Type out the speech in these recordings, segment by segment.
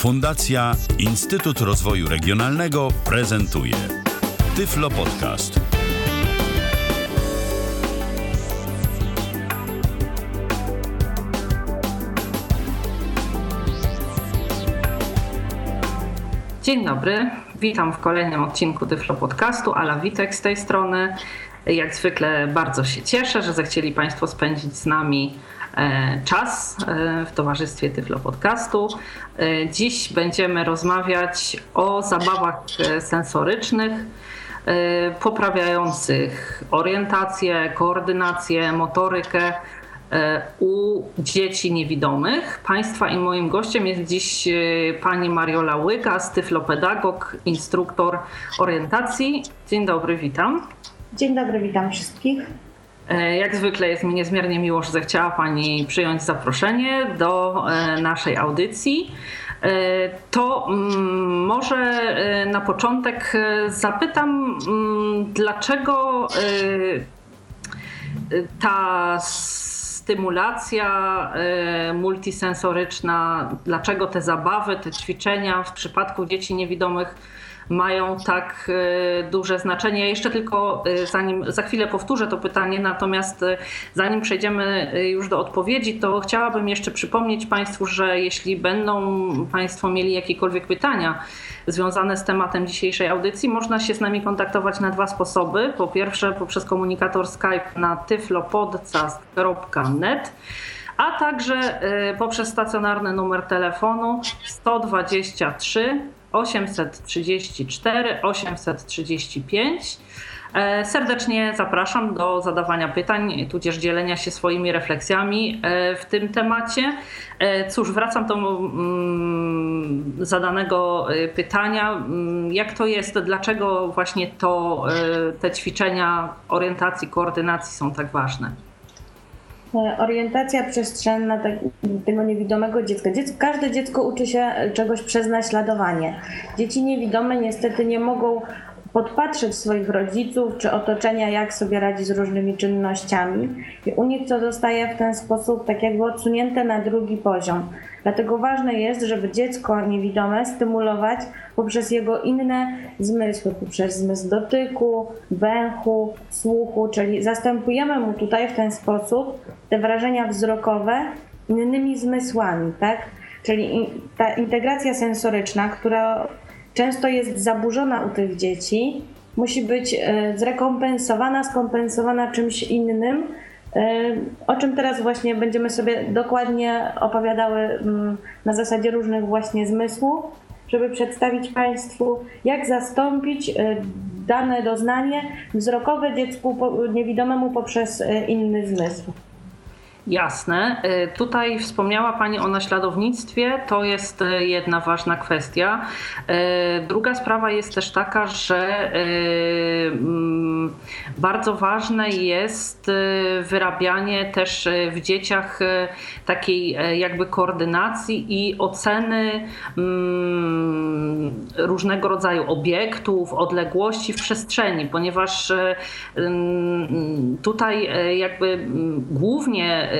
Fundacja Instytut Rozwoju Regionalnego prezentuje Tyflo Podcast. Dzień dobry, witam w kolejnym odcinku Tyflo Podcastu. Ala Witek z tej strony. Jak zwykle bardzo się cieszę, że zechcieli Państwo spędzić z nami czas e, w towarzystwie Tyflo Podcastu. E, dziś będziemy rozmawiać o zabawach sensorycznych poprawiających orientację, koordynację, motorykę u dzieci niewidomych. Państwa i moim gościem jest dziś pani Mariola Łyka, tyflopedagog, instruktor orientacji. Dzień dobry, witam. Dzień dobry, witam wszystkich. E, jak zwykle jest mi niezmiernie miło, że zechciała Pani przyjąć zaproszenie do e, naszej audycji. E, to mm, może na początek zapytam, mm, dlaczego ta stymulacja multisensoryczna, dlaczego te zabawy, te ćwiczenia w przypadku dzieci niewidomych mają tak e, duże znaczenie. Ja jeszcze tylko e, zanim za chwilę powtórzę to pytanie, natomiast e, zanim przejdziemy już do odpowiedzi, to chciałabym jeszcze przypomnieć Państwu, że jeśli będą Państwo mieli jakiekolwiek pytania związane z tematem dzisiejszej audycji, można się z nami kontaktować na dwa sposoby. Po pierwsze poprzez komunikator Skype na tyflopodcast.net a także poprzez stacjonarny numer telefonu 123 834 835. E, serdecznie zapraszam do zadawania pytań, tudzież dzielenia się swoimi refleksjami e, w tym temacie. E, cóż, wracam do mm, zadanego pytania. Mm, jak to jest, dlaczego właśnie to, te ćwiczenia orientacji, koordynacji są tak ważne? E, orientacja przestrzenna tego niewidomego dziecka. dziecko. Każde dziecko uczy się czegoś przez naśladowanie. Dzieci niewidome niestety nie mogą podpatrzeć swoich rodziców czy otoczenia, jak sobie radzi z różnymi czynnościami. I u nich to zostaje w ten sposób tak jakby odsunięte na drugi poziom. Dlatego ważne jest, żeby dziecko niewidome stymulować poprzez jego inne zmysły, poprzez zmysł dotyku, węchu, słuchu, czyli zastępujemy mu tutaj w ten sposób te wrażenia wzrokowe innymi zmysłami, tak? Czyli ta integracja sensoryczna, która często jest zaburzona u tych dzieci, musi być e, zrekompensowana, skompensowana czymś innym, o czym teraz właśnie będziemy sobie dokładnie opowiadały mm, na zasadzie różnych właśnie zmysłów, żeby przedstawić Państwu, jak zastąpić e, dane doznanie wzrokowe dziecku niewidomemu poprzez inny zmysł. Jasne. Y, tutaj wspomniała Pani o naśladownictwie. To jest y, jedna ważna kwestia. Y, druga sprawa jest też taka, że mm, bardzo ważne jest wyrabianie też w dzieciach takiej jakby koordynacji i oceny mm, różnego rodzaju obiektów, odległości w przestrzeni, ponieważ mm, tutaj jakby głównie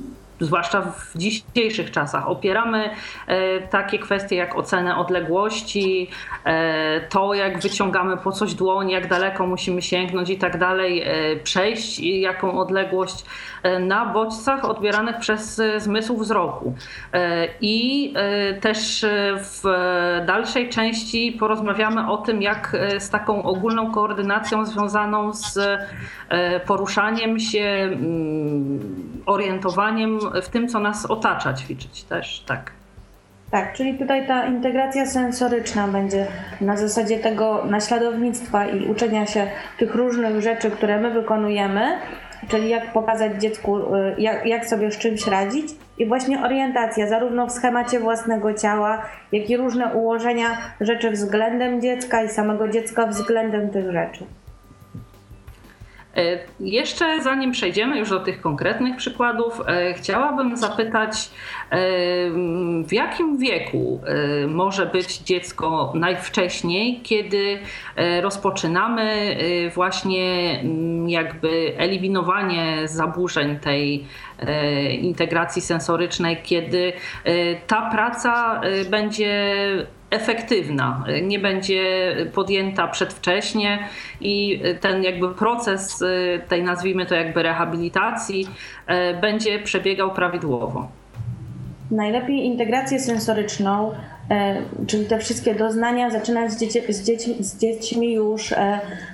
zwłaszcza w dzisiejszych czasach. Opieramy e, takie kwestie jak ocenę odległości, e, to jak wyciągamy po coś dłoń, jak daleko musimy sięgnąć i tak dalej, e, przejść jaką odległość na bodźcach odbieranych przez zmysł wzroku. I też w dalszej części porozmawiamy o tym, jak z taką ogólną koordynacją związaną z poruszaniem się, mm, orientowaniem w tym, co nas otacza, ćwiczyć też, tak. Tak, czyli tutaj ta integracja sensoryczna będzie na zasadzie tego naśladownictwa i uczenia się tych różnych rzeczy, które my wykonujemy, czyli jak pokazać dziecku, y, jak, jak sobie z czymś radzić i właśnie orientacja zarówno w schemacie własnego ciała, jak i różne ułożenia rzeczy względem dziecka i samego dziecka względem tych rzeczy. E, jeszcze zanim przejdziemy już do tych konkretnych przykładów, e, chciałabym zapytać, e, w jakim wieku może być dziecko najwcześniej, kiedy rozpoczynamy właśnie mm, jakby eliminowanie zaburzeń tej integracji sensorycznej, kiedy ta praca będzie efektywna, nie będzie podjęta przedwcześnie i ten jakby proces y, tej nazwijmy to jakby rehabilitacji y, będzie przebiegał prawidłowo. Najlepiej integrację sensoryczną, y, czyli te wszystkie doznania zaczynać z, dzieci, z, dzieci, z dziećmi już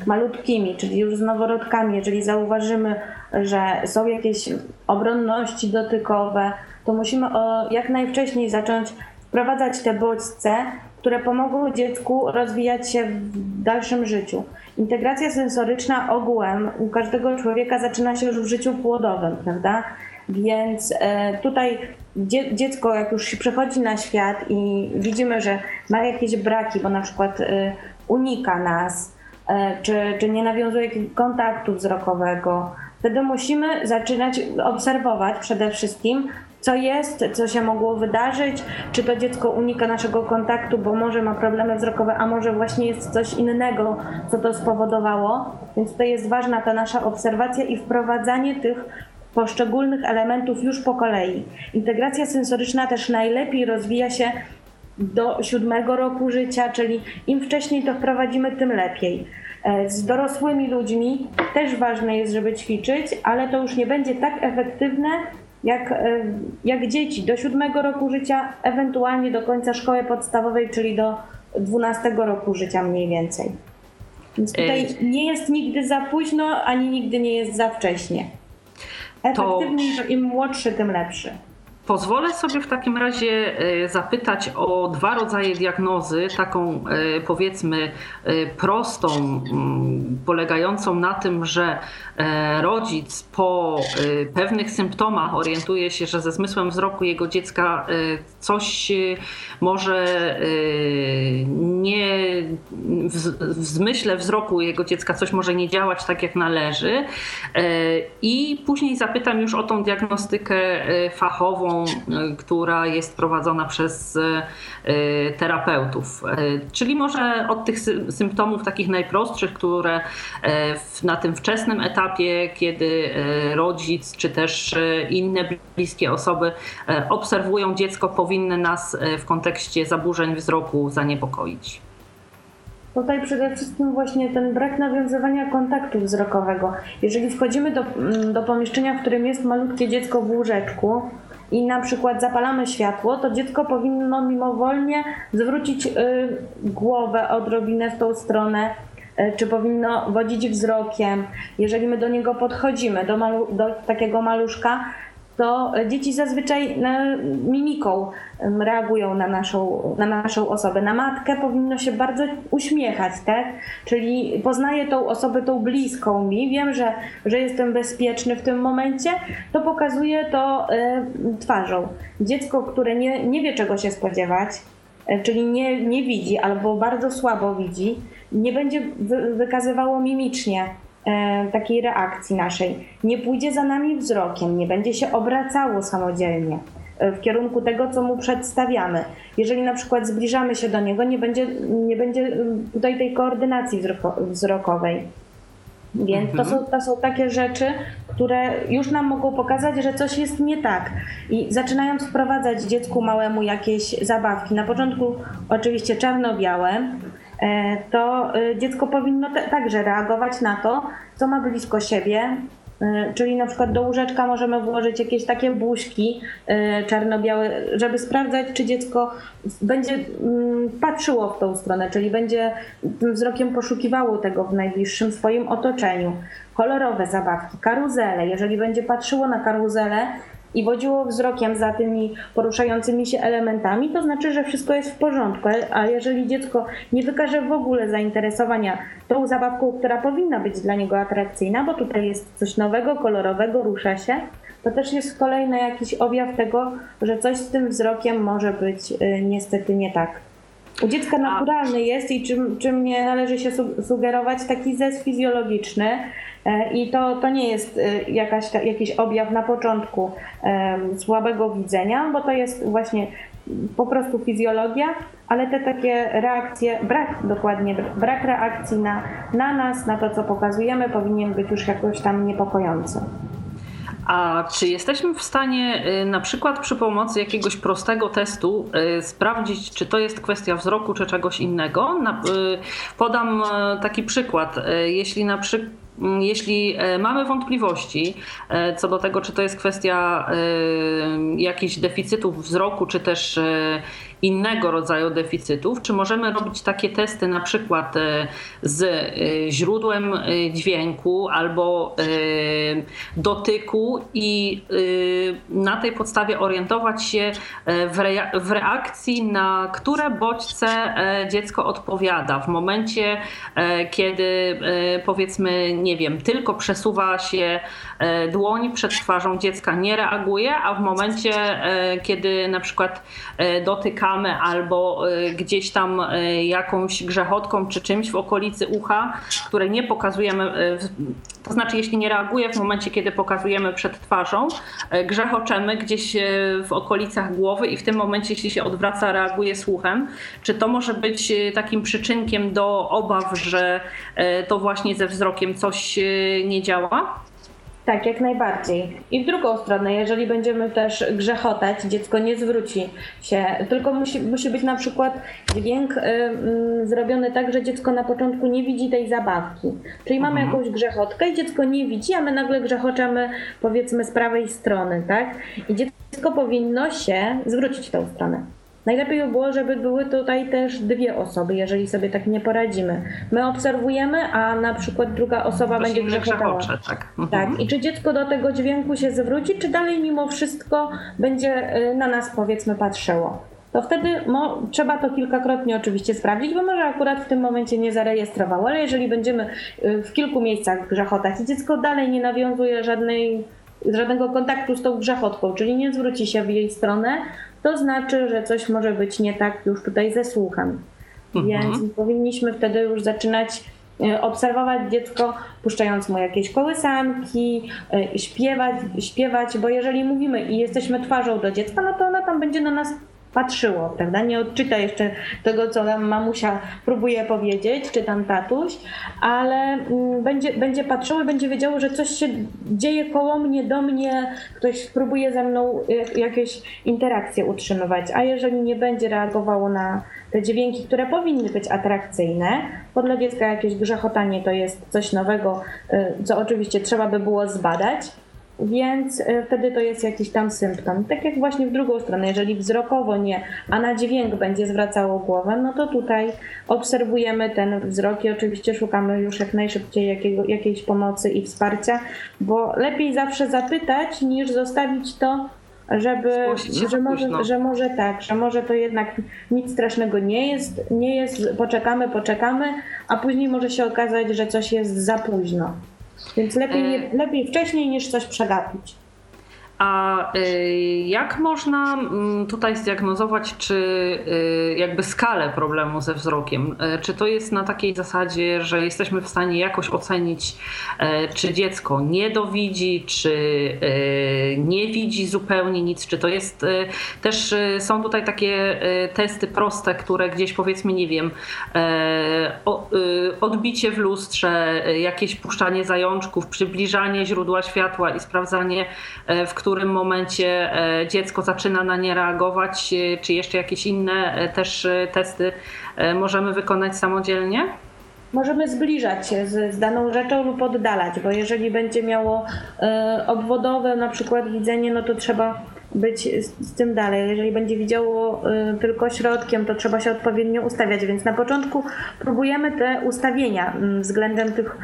malutkimi, czyli już z noworodkami. Jeżeli zauważymy, że są jakieś obronności dotykowe, to musimy jak najwcześniej zacząć wprowadzać te bodźce, które pomogą dziecku rozwijać się w dalszym życiu. Integracja sensoryczna ogółem u każdego człowieka zaczyna się już w życiu płodowym, prawda? Więc e, tutaj dziecko, jak już się przechodzi na świat i widzimy, że ma jakieś braki, bo na przykład e, unika nas, e, czy, czy nie nawiązuje kontaktu wzrokowego, wtedy musimy zaczynać obserwować przede wszystkim, co jest, co się mogło wydarzyć, czy to dziecko unika naszego kontaktu, bo może ma problemy wzrokowe, a może właśnie jest coś innego, co to spowodowało. Więc tutaj jest ważna ta nasza obserwacja i wprowadzanie tych poszczególnych elementów już po kolei. Integracja sensoryczna też najlepiej rozwija się do siódmego roku życia, czyli im wcześniej to wprowadzimy, tym lepiej. E, z dorosłymi ludźmi też ważne jest, żeby ćwiczyć, ale to już nie będzie tak efektywne, jak, e, jak dzieci do siódmego roku życia, ewentualnie do końca szkoły podstawowej, czyli do 12 roku życia mniej więcej. Więc tutaj nie jest nigdy za późno, ani nigdy nie jest za wcześnie. Efektywniej, to... im młodszy, tym lepszy. Pozwolę sobie w takim razie e, zapytać o dwa rodzaje diagnozy, taką e, powiedzmy e, prostą, polegającą na tym, że rodzic po pewnych symptomach orientuje się, że ze zmysłem wzroku jego dziecka coś może nie, w zmyśle wzroku jego dziecka coś może nie działać tak jak należy. I później zapytam już o tą diagnostykę fachową, E, która jest prowadzona przez e, terapeutów. E, czyli może od tych symptomów takich najprostszych, które na tym wczesnym etapie, kiedy rodzic czy też inne bliskie osoby obserwują dziecko, powinny nas w kontekście zaburzeń wzroku zaniepokoić. Tutaj przede wszystkim właśnie ten brak nawiązywania kontaktu wzrokowego. Jeżeli wchodzimy do, mm, do pomieszczenia, w którym jest malutkie dziecko w łóżeczku, i na przykład zapalamy światło, to dziecko powinno mimowolnie zwrócić y, głowę odrobinę w tą stronę, y, czy powinno wodzić wzrokiem. Jeżeli my do niego podchodzimy, do, malu, do takiego maluszka, to dzieci zazwyczaj e, mimiką reagują na naszą, na naszą osobę. Na matkę powinno się bardzo uśmiechać, tak? Czyli poznaję tą osobę, tą bliską mi, wiem, że, że jestem bezpieczny w tym momencie, to pokazuję to twarzą. Dziecko, które nie, nie wie czego się spodziewać, e, czyli nie, nie widzi albo bardzo słabo widzi, nie będzie wykazywało mimicznie takiej reakcji naszej. Nie pójdzie za nami wzrokiem, nie będzie się obracało samodzielnie e, w kierunku tego, co mu przedstawiamy. Jeżeli na przykład zbliżamy się do niego, nie będzie, nie będzie mm, tutaj tej koordynacji wzrokowej. Więc to, mhm. są, to są takie rzeczy, które już nam mogą pokazać, że coś jest nie tak. I zaczynając wprowadzać dziecku małemu jakieś zabawki, na początku oczywiście czarno-białe, E, to e, dziecko powinno także reagować na to, co ma blisko siebie. E, czyli na przykład do łóżeczka możemy włożyć jakieś takie buźki czarno-białe, żeby sprawdzać, czy dziecko będzie mm, patrzyło w tą stronę, czyli będzie tym wzrokiem poszukiwało tego w najbliższym swoim otoczeniu. Kolorowe zabawki, karuzele. Jeżeli będzie patrzyło na karuzelę, i wodziło wzrokiem za tymi poruszającymi się elementami, to znaczy, że wszystko jest w porządku. A jeżeli dziecko nie wykaże w ogóle zainteresowania tą zabawką, która powinna być dla niego atrakcyjna, bo tutaj jest coś nowego, kolorowego, rusza się, to też jest kolejny jakiś objaw tego, że coś z tym wzrokiem może być y, niestety nie tak. U dziecka naturalny jest i czym, czym nie należy się sugerować taki zes fizjologiczny. E, I to, to nie jest e, jakaś, jakiś objaw na początku słabego widzenia, bo to jest właśnie po prostu fizjologia, ale te takie reakcje, brak dokładnie, brak reakcji na, na nas, na to, co pokazujemy, powinien być już jakoś tam niepokojący. A czy jesteśmy w stanie y, na przykład przy pomocy jakiegoś prostego testu y, sprawdzić, czy to jest kwestia wzroku, czy czegoś innego? Y, podam taki przykład. Jeśli na przykład mm, jeśli mamy wątpliwości co do tego, czy to jest kwestia jakichś deficytów wzroku, czy też innego rodzaju deficytów? Czy możemy robić takie testy na przykład e, z e, źródłem e, dźwięku albo dotyku i na tej podstawie orientować się w reakcji, na które bodźce dziecko odpowiada w momencie, kiedy powiedzmy, nie wiem, tylko przesuwa się dłoń przed twarzą dziecka, nie reaguje, a w momencie, kiedy na przykład dotyka albo y, gdzieś tam jakąś grzechotką czy czymś w okolicy ucha, które nie pokazujemy, to znaczy jeśli nie reaguje w momencie, kiedy pokazujemy przed twarzą, grzechoczemy gdzieś w okolicach głowy i w tym momencie, jeśli się odwraca, reaguje słuchem. Czy to może być takim przyczynkiem do obaw, że to właśnie ze wzrokiem coś nie działa? Tak, jak najbardziej. I w drugą stronę, jeżeli będziemy też grzechotać, dziecko nie zwróci się, tylko musi, musi być na przykład dźwięk y, y, zrobiony tak, że dziecko na początku nie widzi tej zabawki. Czyli mamy mhm. jakąś grzechotkę i dziecko nie widzi, a my nagle grzechoczemy powiedzmy z prawej strony, tak? I dziecko powinno się zwrócić w tą stronę. Najlepiej by było, żeby były tutaj też dwie osoby, jeżeli sobie tak nie poradzimy. My obserwujemy, a na przykład druga osoba będzie grzechotała. Tak. Mhm. tak. I czy dziecko do tego dźwięku się zwróci, czy dalej mimo wszystko będzie y, na nas powiedzmy patrzyło? to wtedy trzeba to kilkakrotnie oczywiście sprawdzić, bo może akurat w tym momencie nie zarejestrowało, ale jeżeli będziemy y, w kilku miejscach grzechotać i dziecko dalej nie nawiązuje żadnej, żadnego kontaktu z tą grzechotką, czyli nie zwróci się w jej stronę, to znaczy, że coś może być nie tak już tutaj ze słuchem. Mhm. Więc powinniśmy wtedy już zaczynać e, obserwować dziecko, puszczając mu jakieś kołysanki, e, śpiewać, śpiewać, bo jeżeli mówimy i jesteśmy twarzą do dziecka, no to ona tam będzie na nas patrzyło, prawda? Nie odczyta jeszcze tego, co nam mamusia próbuje powiedzieć, czy tam tatuś, ale mm, będzie, będzie patrzyło i będzie wiedziało, że coś się dzieje koło mnie, do mnie, ktoś próbuje ze mną jakieś interakcje utrzymywać, a jeżeli nie będzie reagowało na te dźwięki, które powinny być atrakcyjne, bo dla dziecka jakieś grzechotanie to jest coś nowego, y, co oczywiście trzeba by było zbadać, więc e, wtedy to jest jakiś tam symptom. Tak jak właśnie w drugą stronę, jeżeli wzrokowo nie, a na dźwięk będzie zwracało głowę, no to tutaj obserwujemy ten wzrok i oczywiście szukamy już jak najszybciej jakiego, jakiejś pomocy i wsparcia, bo lepiej zawsze zapytać niż zostawić to żeby, że może, że może tak, że może to jednak nic strasznego nie jest, nie jest, poczekamy, poczekamy, a później może się okazać, że coś jest za późno. Więc lepiej, e, lepiej wcześniej niż coś przegapić. A y, jak można mm, tutaj zdiagnozować, czy y, jakby skalę problemu ze wzrokiem? E, czy to jest na takiej zasadzie, że jesteśmy w stanie jakoś ocenić, czy dziecko nie dowidzi, czy nie widzi zupełnie nic? Czy to jest też, są tutaj takie testy proste, które gdzieś powiedzmy, nie wiem, odbicie w lustrze, jakieś puszczanie zajączków, przybliżanie źródła światła i sprawdzanie, w którym którym momencie e, dziecko zaczyna na nie reagować, e, czy jeszcze jakieś inne e, też testy możemy wykonać samodzielnie? Możemy zbliżać się z, z daną rzeczą lub oddalać, bo jeżeli będzie miało obwodowe na przykład widzenie, no to trzeba być z, tym dalej. Jeżeli będzie widziało y, tylko środkiem, to trzeba się odpowiednio ustawiać, więc na początku próbujemy te ustawienia y, względem tych,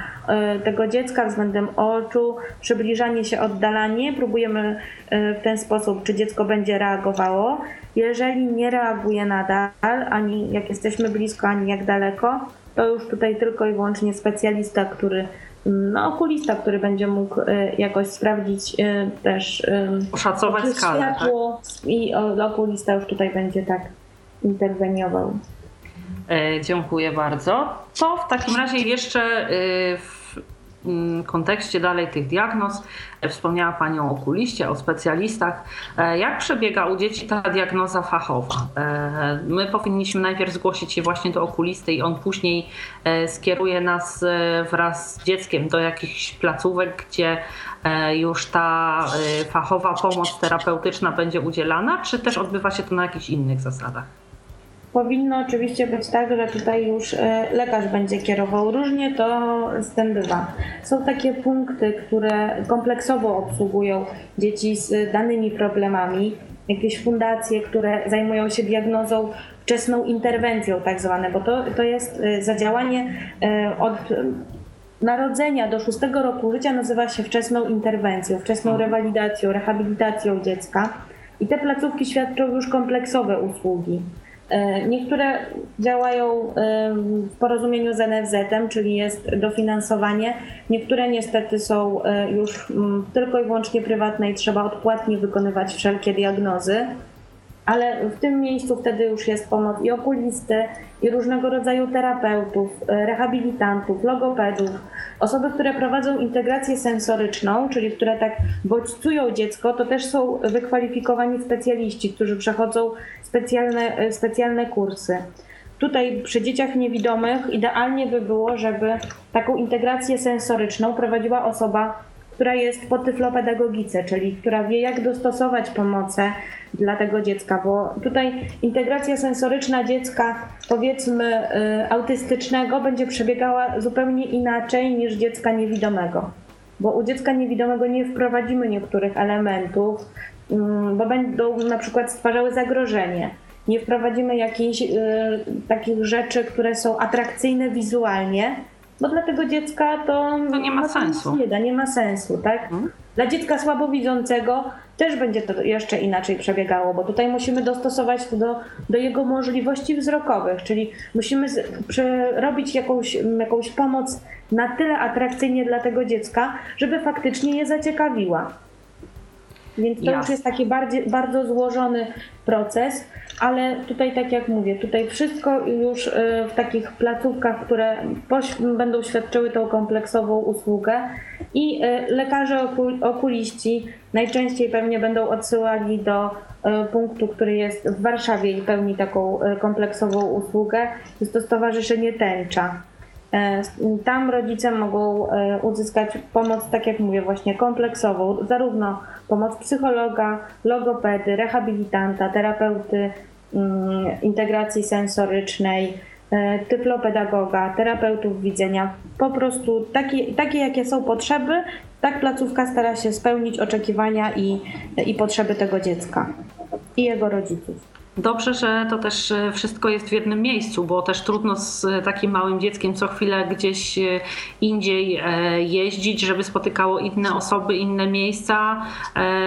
y, tego dziecka, względem oczu, przybliżanie się, oddalanie. Próbujemy y, w ten sposób, czy dziecko będzie reagowało. Jeżeli nie reaguje nadal, ani jak jesteśmy blisko, ani jak daleko, to już tutaj tylko i wyłącznie specjalista, który no, okulista, który będzie mógł e, jakoś sprawdzić e, też e, oszacować skalę. Światło tak? i okulista już tutaj będzie tak interweniował. Dziękuję bardzo. To w takim razie jeszcze w Mm, kontekście dalej tych diagnoz e, wspomniała Pani o okuliście, o specjalistach. E, jak przebiega u dzieci ta diagnoza fachowa? E, my powinniśmy najpierw zgłosić się właśnie do okulisty i on później skieruje nas wraz z dzieckiem do jakichś placówek, gdzie już ta fachowa pomoc terapeutyczna będzie udzielana, czy też odbywa się to na jakichś innych zasadach? Powinno oczywiście być tak, że tutaj już e, lekarz będzie kierował. Różnie to z tym bywa. Są takie punkty, które kompleksowo obsługują dzieci z danymi problemami. Jakieś fundacje, które zajmują się diagnozą wczesną interwencją, tak zwane, bo to, to jest e, zadziałanie e, od narodzenia do szóstego roku życia nazywa się wczesną interwencją, wczesną mhm. rewalidacją, rehabilitacją dziecka. I te placówki świadczą już kompleksowe usługi. E, niektóre działają w porozumieniu z NFZ-em, czyli jest dofinansowanie. Niektóre niestety są e, już mm, tylko i wyłącznie prywatne i trzeba odpłatnie wykonywać wszelkie diagnozy ale w tym miejscu wtedy już jest pomoc i okulisty, i różnego rodzaju terapeutów, e, rehabilitantów, logopedów, osoby, które prowadzą integrację sensoryczną, czyli które tak bodźcują dziecko, to też są wykwalifikowani specjaliści, którzy przechodzą specjalne, e, specjalne kursy. Tutaj przy dzieciach niewidomych idealnie by było, żeby taką integrację sensoryczną prowadziła osoba która jest po tyflopedagogice, czyli która wie, jak dostosować pomoce dla tego dziecka, bo tutaj integracja sensoryczna dziecka, powiedzmy, y, autystycznego będzie przebiegała zupełnie inaczej niż dziecka niewidomego. Bo u dziecka niewidomego nie wprowadzimy niektórych elementów, mm, bo będą na przykład stwarzały zagrożenie. Nie wprowadzimy jakichś y, takich rzeczy, które są atrakcyjne wizualnie, bo dla tego dziecka to, to nie ma sensu. Nie, da, nie ma sensu, tak? Hmm? Dla dziecka słabowidzącego też będzie to jeszcze inaczej przebiegało, bo tutaj musimy dostosować to do, do jego możliwości wzrokowych, czyli musimy robić jakąś, jakąś pomoc na tyle atrakcyjnie dla tego dziecka, żeby faktycznie je zaciekawiła. Więc to już jest taki bardziej, bardzo złożony proces, ale tutaj tak jak mówię, tutaj wszystko już e, w takich placówkach, które będą świadczyły tą kompleksową usługę i e, lekarze okuliści najczęściej pewnie będą odsyłali do e, punktu, który jest w Warszawie i pełni taką kompleksową usługę. Jest to Stowarzyszenie Tęcza. Tam rodzice mogą uzyskać pomoc, tak jak mówię, właśnie kompleksową, zarówno pomoc psychologa, logopedy, rehabilitanta, terapeuty integracji sensorycznej, e, typlopedagoga, terapeutów widzenia. Po prostu takie, takie jakie są potrzeby, tak placówka stara się spełnić oczekiwania i, i potrzeby tego dziecka i jego rodziców. Dobrze, że to też e, wszystko jest w jednym miejscu, bo też trudno z e, takim małym dzieckiem co chwilę gdzieś e, indziej jeździć, żeby spotykało inne osoby, inne miejsca.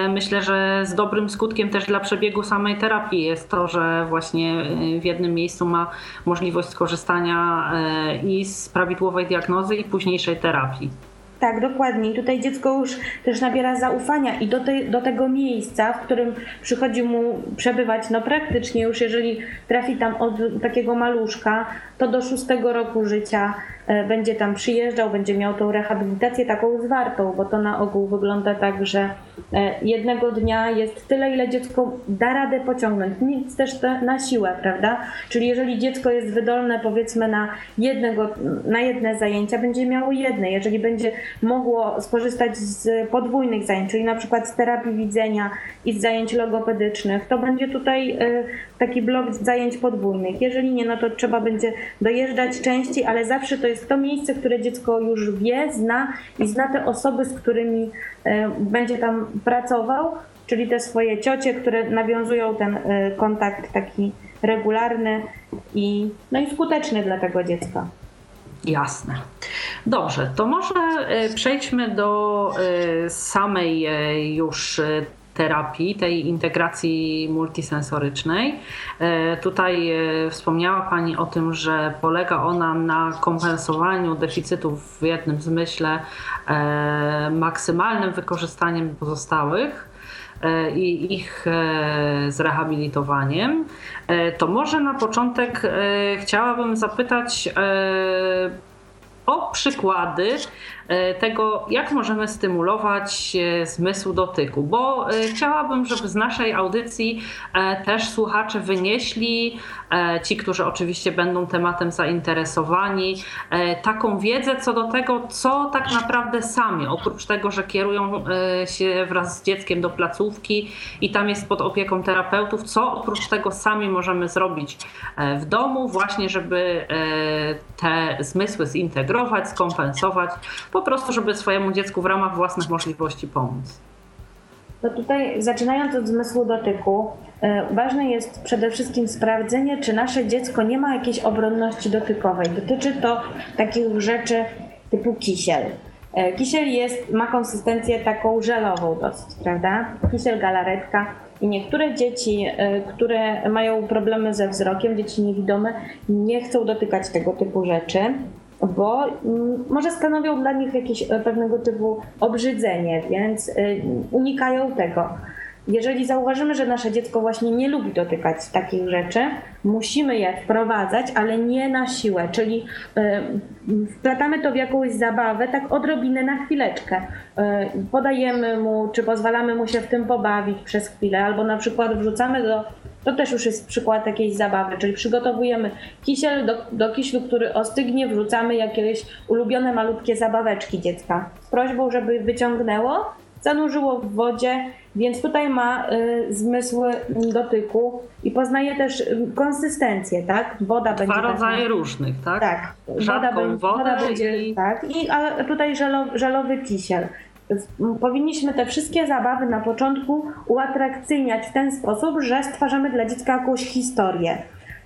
Myślę, że z dobrym skutkiem też dla przebiegu samej terapii jest to, że właśnie w jednym miejscu ma możliwość skorzystania i z prawidłowej diagnozy i późniejszej terapii. Tak, dokładnie. I tutaj dziecko już też nabiera zaufania i do, te, do tego miejsca, w którym przychodzi mu przebywać, no praktycznie już jeżeli trafi tam od takiego maluszka, to do szóstego roku życia E, będzie tam przyjeżdżał, będzie miał tą rehabilitację taką zwartą, bo to na ogół wygląda tak, że e, jednego dnia jest tyle, ile dziecko da radę pociągnąć. Nic też na siłę, prawda? Czyli jeżeli dziecko jest wydolne powiedzmy na, jednego, na jedne zajęcia, będzie miało jedne. Jeżeli będzie mogło skorzystać z podwójnych zajęć, czyli na przykład z terapii widzenia i z zajęć logopedycznych, to będzie tutaj e, taki blok zajęć podwójnych. Jeżeli nie, no to trzeba będzie dojeżdżać częściej, ale zawsze to jest to miejsce, które dziecko już wie, zna i zna te osoby, z którymi e, będzie tam pracował, czyli te swoje ciocie, które nawiązują ten e, kontakt taki regularny i, no i skuteczny dla tego dziecka. Jasne. Dobrze, to może e, przejdźmy do samej już terapii, tej integracji multisensorycznej. E, tutaj e, wspomniała Pani o tym, że polega ona na kompensowaniu deficytów w jednym zmyśle e, maksymalnym wykorzystaniem pozostałych. I ich zrehabilitowaniem, to może na początek chciałabym zapytać o przykłady E, tego, jak możemy stymulować e, zmysł dotyku, bo e, chciałabym, żeby z naszej audycji też słuchacze wynieśli, ci, którzy oczywiście będą tematem zainteresowani, taką wiedzę co do tego, co tak naprawdę sami, oprócz tego, że kierują się wraz z dzieckiem do placówki i tam jest pod opieką terapeutów, co oprócz tego sami możemy zrobić w domu, właśnie żeby te zmysły zintegrować, skompensować po prostu, żeby swojemu dziecku w ramach własnych możliwości pomóc. To tutaj, zaczynając od zmysłu dotyku, e, ważne jest przede wszystkim sprawdzenie, czy nasze dziecko nie ma jakiejś obronności dotykowej. Dotyczy to takich rzeczy typu kisiel. E, kisiel jest, ma konsystencję taką żelową dosyć, prawda? Kisiel, galaretka. I niektóre dzieci, e, które mają problemy ze wzrokiem, dzieci niewidome, nie chcą dotykać tego typu rzeczy bo mm, może stanowią dla nich jakieś e, pewnego typu obrzydzenie, więc e, unikają tego. Jeżeli zauważymy, że nasze dziecko właśnie nie lubi dotykać takich rzeczy, musimy je wprowadzać, ale nie na siłę, czyli e, wplatamy to w jakąś zabawę, tak odrobinę na chwileczkę. Podajemy mu, czy pozwalamy mu się w tym pobawić przez chwilę, albo na przykład wrzucamy do to też już jest przykład jakiejś zabawy, czyli przygotowujemy kisiel, do, do kiślu, który ostygnie, wrzucamy jakieś ulubione malutkie zabaweczki dziecka z prośbą, żeby wyciągnęło, zanurzyło w wodzie, więc tutaj ma y, zmysł dotyku i poznaje też y, konsystencję, tak? Woda będzie. Dwa rodzaje różnych, tak? Tak. Woda, będzie, woda będzie, i... tak. I a tutaj żelowy, żelowy kisiel powinniśmy te wszystkie zabawy na początku uatrakcyjniać w ten sposób, że stwarzamy dla dziecka jakąś historię.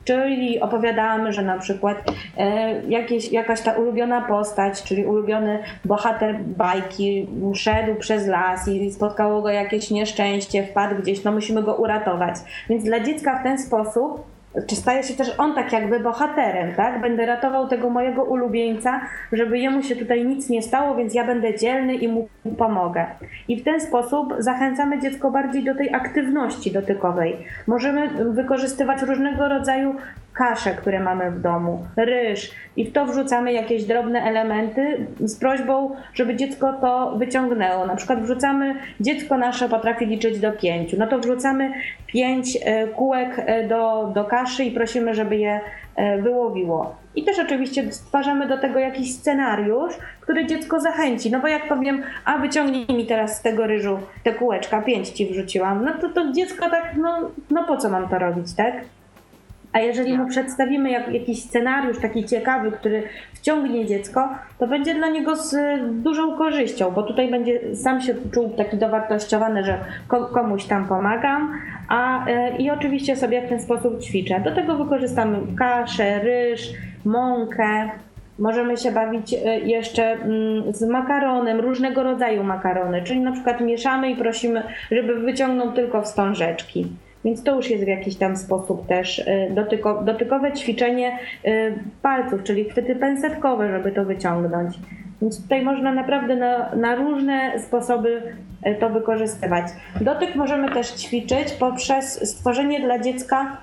Czyli opowiadamy, że na przykład e, jakieś, jakaś ta ulubiona postać, czyli ulubiony bohater bajki szedł przez las i spotkało go jakieś nieszczęście, wpadł gdzieś, no musimy go uratować. Więc dla dziecka w ten sposób czy staje się też on tak jakby bohaterem, tak? Będę ratował tego mojego ulubieńca, żeby jemu się tutaj nic nie stało, więc ja będę dzielny i mu pomogę. I w ten sposób zachęcamy dziecko bardziej do tej aktywności dotykowej. Możemy wykorzystywać różnego rodzaju kasze, które mamy w domu, ryż i w to wrzucamy jakieś drobne elementy z prośbą, żeby dziecko to wyciągnęło. Na przykład wrzucamy, dziecko nasze potrafi liczyć do pięciu, no to wrzucamy pięć e, kółek e, do, do kaszy i prosimy, żeby je e, wyłowiło. I też oczywiście stwarzamy do tego jakiś scenariusz, który dziecko zachęci. No bo jak powiem, a wyciągnij mi teraz z tego ryżu te kółeczka, pięć ci wrzuciłam, no to to dziecko tak, no, no po co mam to robić, tak? A jeżeli mu przedstawimy jak, jakiś scenariusz taki ciekawy, który wciągnie dziecko, to będzie dla niego z dużą korzyścią, bo tutaj będzie sam się czuł taki dowartościowany, że komuś tam pomagam, a e, i oczywiście sobie w ten sposób ćwiczę. Do tego wykorzystamy kaszę, ryż, mąkę. Możemy się bawić e, jeszcze mm, z makaronem, różnego rodzaju makarony, czyli na przykład mieszamy i prosimy, żeby wyciągnął tylko wstążeczki. Więc to już jest w jakiś tam sposób też y, dotyko, dotykowe ćwiczenie y, palców, czyli chwyty pensetkowe, żeby to wyciągnąć. Więc tutaj można naprawdę na, na różne sposoby y, to wykorzystywać. Dotyk możemy też ćwiczyć poprzez stworzenie dla dziecka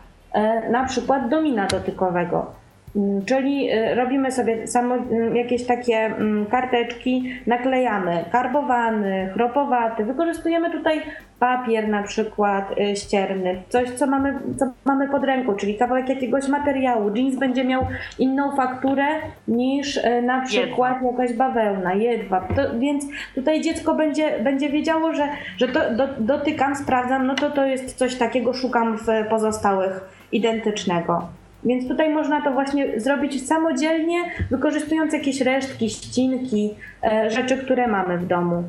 na przykład domina dotykowego. Mm, czyli robimy sobie samo, mm, jakieś takie mm, karteczki, naklejamy karbowany, chropowaty. Wykorzystujemy tutaj papier na przykład y, ścierny, coś co mamy, co mamy pod ręką, czyli kawałek jakiegoś materiału. Jeans będzie miał inną fakturę niż y, na przykład jedwab. jakaś bawełna, jedwab. To, więc tutaj dziecko będzie, będzie wiedziało, że, że to do, dotykam, sprawdzam, no to to jest coś takiego, szukam w pozostałych identycznego. Więc tutaj można to właśnie zrobić samodzielnie, wykorzystując jakieś resztki, ścinki, e, rzeczy, które mamy w domu.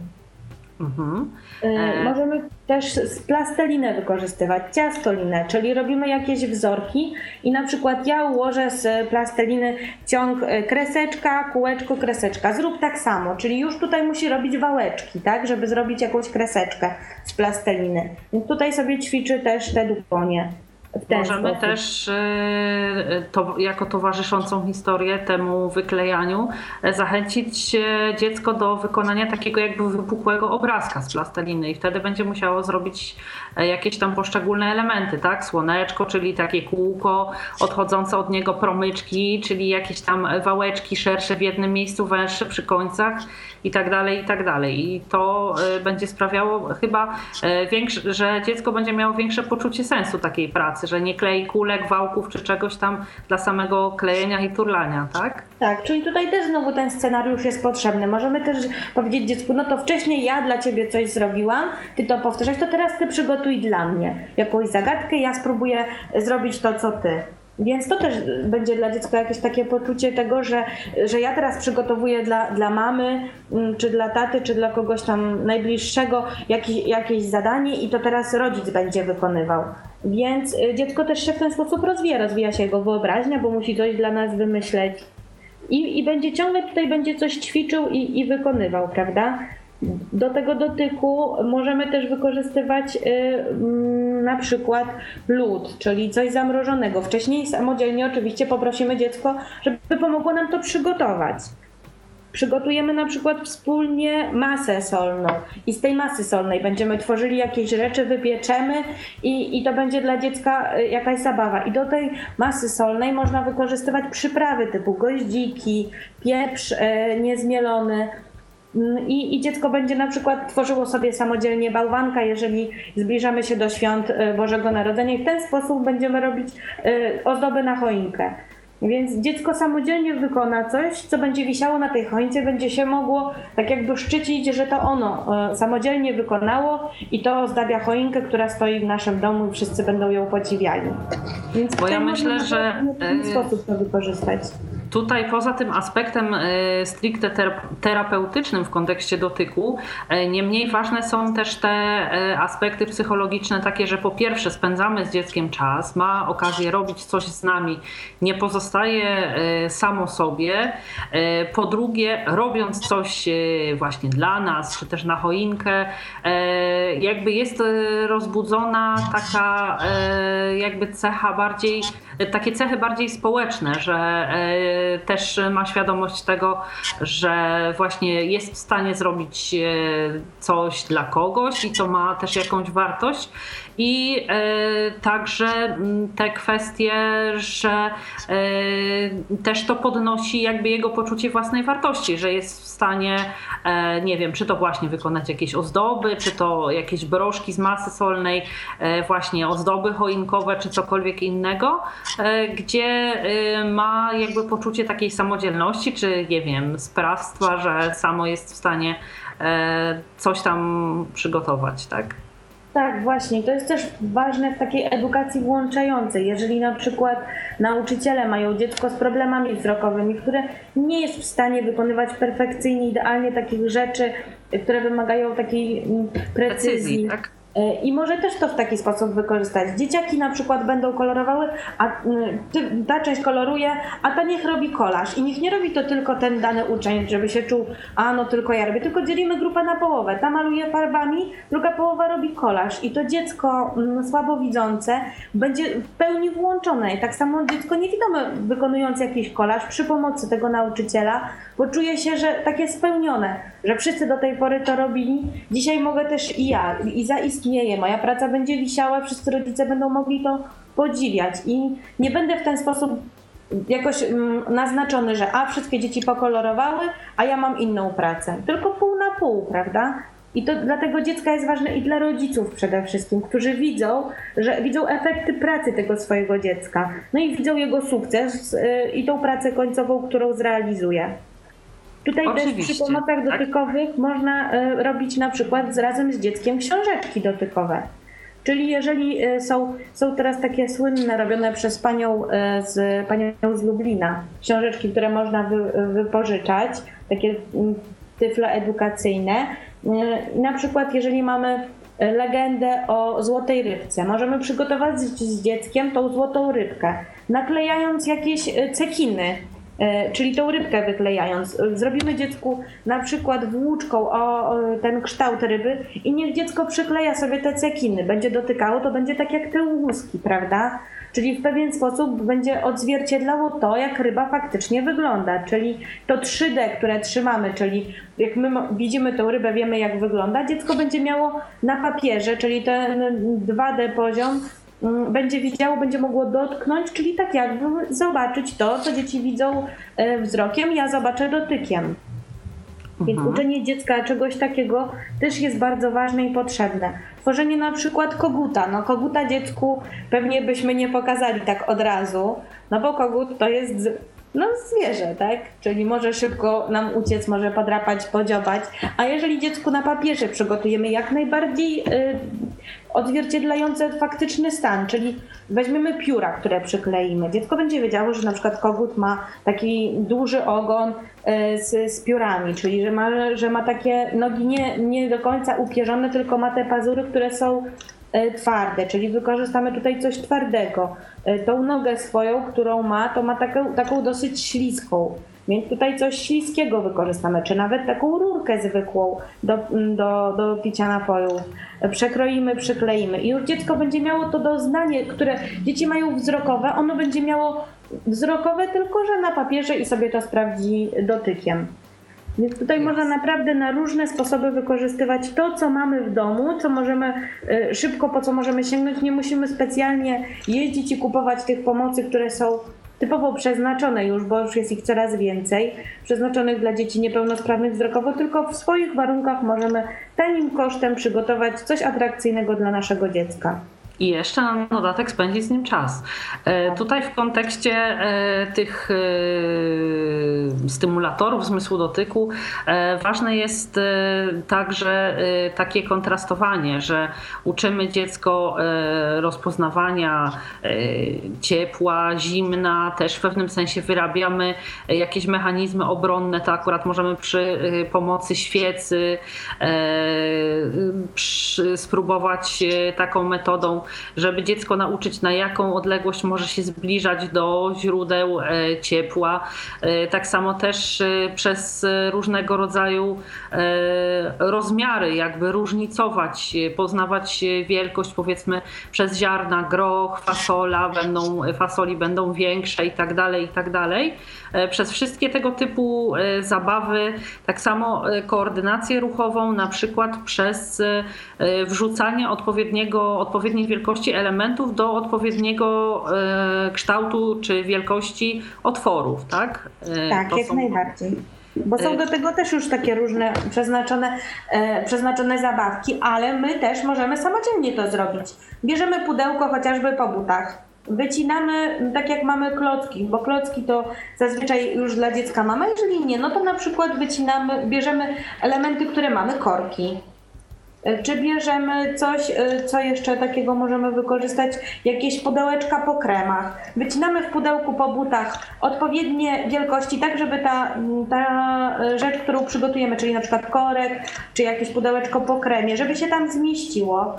Mhm. E, e. Możemy też plastelinę wykorzystywać, ciastolinę, czyli robimy jakieś wzorki i na przykład ja ułożę z plasteliny ciąg kreseczka, kółeczko, kreseczka. Zrób tak samo, czyli już tutaj musi robić wałeczki, tak, żeby zrobić jakąś kreseczkę z plasteliny. Więc tutaj sobie ćwiczy też te dłonie. Możemy sposób. też e, to, jako towarzyszącą historię temu wyklejaniu e, zachęcić e, dziecko do wykonania takiego jakby wypukłego obrazka z plasteliny i wtedy będzie musiało zrobić jakieś tam poszczególne elementy, tak? Słoneczko, czyli takie kółko, odchodzące od niego promyczki, czyli jakieś tam wałeczki szersze w jednym miejscu, węższe przy końcach i tak dalej, i tak dalej. I to będzie sprawiało chyba, większe, że dziecko będzie miało większe poczucie sensu takiej pracy, że nie klei kulek, wałków czy czegoś tam dla samego klejenia i turlania, tak? Tak, czyli tutaj też znowu ten scenariusz jest potrzebny. Możemy też powiedzieć dziecku, no to wcześniej ja dla ciebie coś zrobiłam, ty to powtarzasz, to teraz ty przygotuj dla mnie jakąś zagadkę, ja spróbuję zrobić to, co ty. Więc to też będzie dla dziecka jakieś takie poczucie tego, że, że ja teraz przygotowuję dla, dla mamy, mm, czy dla taty, czy dla kogoś tam najbliższego jakieś, jakieś zadanie i to teraz rodzic będzie wykonywał. Więc y, dziecko też się w ten sposób rozwija, rozwija się jego wyobraźnia, bo musi coś dla nas wymyśleć. I, i będzie ciągle tutaj będzie coś ćwiczył i, i wykonywał, prawda? Do tego dotyku możemy też wykorzystywać y, mm, na przykład lód, czyli coś zamrożonego. Wcześniej samodzielnie oczywiście poprosimy dziecko, żeby pomogło nam to przygotować. Przygotujemy na przykład wspólnie masę solną i z tej masy solnej będziemy tworzyli jakieś rzeczy, wypieczemy i, i to będzie dla dziecka y, jakaś zabawa. I do tej masy solnej można wykorzystywać przyprawy typu goździki, pieprz y, niezmielony, I, I, dziecko będzie na przykład tworzyło sobie samodzielnie bałwanka, jeżeli zbliżamy się do świąt y, Bożego Narodzenia i w ten sposób będziemy robić y, ozdoby na choinkę. Więc dziecko samodzielnie wykona coś, co będzie wisiało na tej choince, będzie się mogło tak jakby szczycić, że to ono y, samodzielnie wykonało i to ozdabia choinkę, która stoi w naszym domu i wszyscy będą ją podziwiali. Więc Bo ja myślę, że w ten sposób to wykorzystać. Tutaj poza tym aspektem e, stricte terapeutycznym w kontekście dotyku, e, niemniej ważne są też te e, aspekty psychologiczne takie, że po pierwsze spędzamy z dzieckiem czas, ma okazję robić coś z nami, nie pozostaje samo sobie. Po drugie, robiąc coś właśnie dla nas, czy też na choinkę, jakby jest rozbudzona taka jakby cecha bardziej, takie cechy bardziej społeczne, że też ma świadomość tego, że właśnie jest w stanie zrobić e, coś dla kogoś i to ma też jakąś wartość. I e, także te kwestie, że e, też to podnosi jakby jego poczucie własnej wartości, że jest w stanie, nie wiem, czy to właśnie wykonać jakieś ozdoby, czy to jakieś broszki z masy solnej, właśnie ozdoby choinkowe, czy cokolwiek innego, gdzie ma jakby poczucie takiej samodzielności, czy nie wiem, sprawstwa, że samo jest w stanie e, coś tam przygotować, tak? Tak, właśnie. To jest też ważne w takiej edukacji włączającej. Jeżeli na przykład nauczyciele mają dziecko z problemami wzrokowymi, które nie jest w stanie wykonywać perfekcyjnie, idealnie takich rzeczy, które wymagają takiej mm, precyzji, precyzji tak? E, I może też to w taki sposób wykorzystać. Dzieciaki na przykład będą kolorowały, a ta część koloruje, a ta niech robi kolaż. I niech nie robi to tylko ten dany uczeń, żeby się czuł, a no tylko ja robię, tylko dzielimy grupę na połowę. Ta maluje farbami, druga połowa robi kolaż. I to dziecko słabowidzące będzie w pełni włączone. I tak samo dziecko niewidome wykonując jakiś kolaż przy pomocy tego nauczyciela, poczuje się, że takie spełnione, że wszyscy do tej pory to robili. Dzisiaj mogę też i ja. I zaistnieć istnieje, moja praca będzie wisiała, wszyscy rodzice będą mogli to podziwiać i nie będę w ten sposób jakoś mm, naznaczony, że a wszystkie dzieci pokolorowały, a ja mam inną pracę. Tylko pół na pół, prawda? I to dla tego dziecka jest ważne i dla rodziców przede wszystkim, którzy widzą, że widzą efekty pracy tego swojego dziecka. No i widzą jego sukces yy, i tą pracę końcową, którą zrealizuje. Tutaj Oczywiście, też przy pomocach tak? dotykowych można e, robić na przykład z, razem z dzieckiem książeczki dotykowe. Czyli jeżeli e, są, są teraz takie słynne, robione przez panią e, z, panią z Lublina, książeczki, które można wy, wypożyczać, takie mm, tyflo edukacyjne. Na przykład jeżeli mamy legendę o złotej rybce, możemy przygotować z dzieckiem tą złotą rybkę, naklejając jakieś cekiny czyli tą rybkę wyklejając. Zrobimy dziecku na przykład włóczką o ten kształt ryby i niech dziecko przykleja sobie te cekiny. Będzie dotykało, to będzie tak jak te łuski, prawda? Czyli w pewien sposób będzie odzwierciedlało to, jak ryba faktycznie wygląda. Czyli to 3D, które trzymamy, czyli jak my widzimy tą rybę, wiemy jak wygląda, dziecko będzie miało na papierze, czyli ten 2D poziom będzie widziało, będzie mogło dotknąć, czyli tak jakby zobaczyć to, co dzieci widzą e, wzrokiem, ja zobaczę dotykiem. Więc mhm. uczenie dziecka czegoś takiego też jest bardzo ważne i potrzebne. Tworzenie na przykład koguta. No koguta dziecku pewnie byśmy nie pokazali tak od razu, no bo kogut to jest no zwierzę, tak? Czyli może szybko nam uciec, może podrapać, podziobać. A jeżeli dziecku na papierze przygotujemy jak najbardziej y, odzwierciedlające faktyczny stan, czyli weźmiemy pióra, które przykleimy. Dziecko będzie wiedziało, że na przykład kogut ma taki duży ogon y, z, z piórami, czyli że ma, że ma takie nogi nie, nie do końca upierzone, tylko ma te pazury, które są twarde, czyli wykorzystamy tutaj coś twardego. Y, tą nogę swoją, którą ma, to ma taką, taką dosyć śliską. Więc tutaj coś śliskiego wykorzystamy, czy nawet taką rurkę zwykłą do, do, do picia napoju. Przekroimy, przykleimy i już dziecko będzie miało to doznanie, które dzieci mają wzrokowe, ono będzie miało wzrokowe tylko, że na papierze i sobie to sprawdzi dotykiem. Więc tutaj można naprawdę na różne sposoby wykorzystywać to, co mamy w domu, co możemy y, szybko, po co możemy sięgnąć. Nie musimy specjalnie jeździć i kupować tych pomocy, które są typowo przeznaczone już, bo już jest ich coraz więcej, przeznaczonych dla dzieci niepełnosprawnych wzrokowo, tylko w swoich warunkach możemy tanim kosztem przygotować coś atrakcyjnego dla naszego dziecka i jeszcze na dodatek spędzić z nim czas. E, tutaj w kontekście e, tych e, stymulatorów zmysłu dotyku ważne jest także takie kontrastowanie, że uczymy dziecko rozpoznawania ciepła, zimna, też w pewnym sensie wyrabiamy jakieś mechanizmy obronne, to akurat możemy przy pomocy świecy spróbować taką metodą żeby dziecko nauczyć, na jaką odległość może się zbliżać do źródeł e, ciepła. E, tak samo też e, przez różnego rodzaju rozmiary, jakby różnicować, poznawać wielkość, powiedzmy, przez ziarna, groch, fasola, będą, fasoli będą większe i tak dalej, i tak dalej. Przez wszystkie tego typu zabawy, tak samo koordynację ruchową, na przykład przez wrzucanie odpowiedniego, odpowiedniej wielkości elementów do odpowiedniego e, kształtu czy wielkości otworów, tak? E, tak, to jak są... najbardziej. Bo są e, do tego też już takie różne przeznaczone, e, przeznaczone zabawki, ale my też możemy samodzielnie to zrobić. Bierzemy pudełko chociażby po butach. Wycinamy tak jak mamy klocki, bo klocki to zazwyczaj już dla dziecka mamy, jeżeli nie, no to na przykład wycinamy, bierzemy elementy, które mamy, korki, E, czy bierzemy coś, e, co jeszcze takiego możemy wykorzystać? Jakieś pudełeczka po kremach. Wycinamy w pudełku po butach odpowiednie wielkości, tak żeby ta, ta rzecz, którą przygotujemy, czyli na przykład korek, czy jakieś pudełeczko po kremie, żeby się tam zmieściło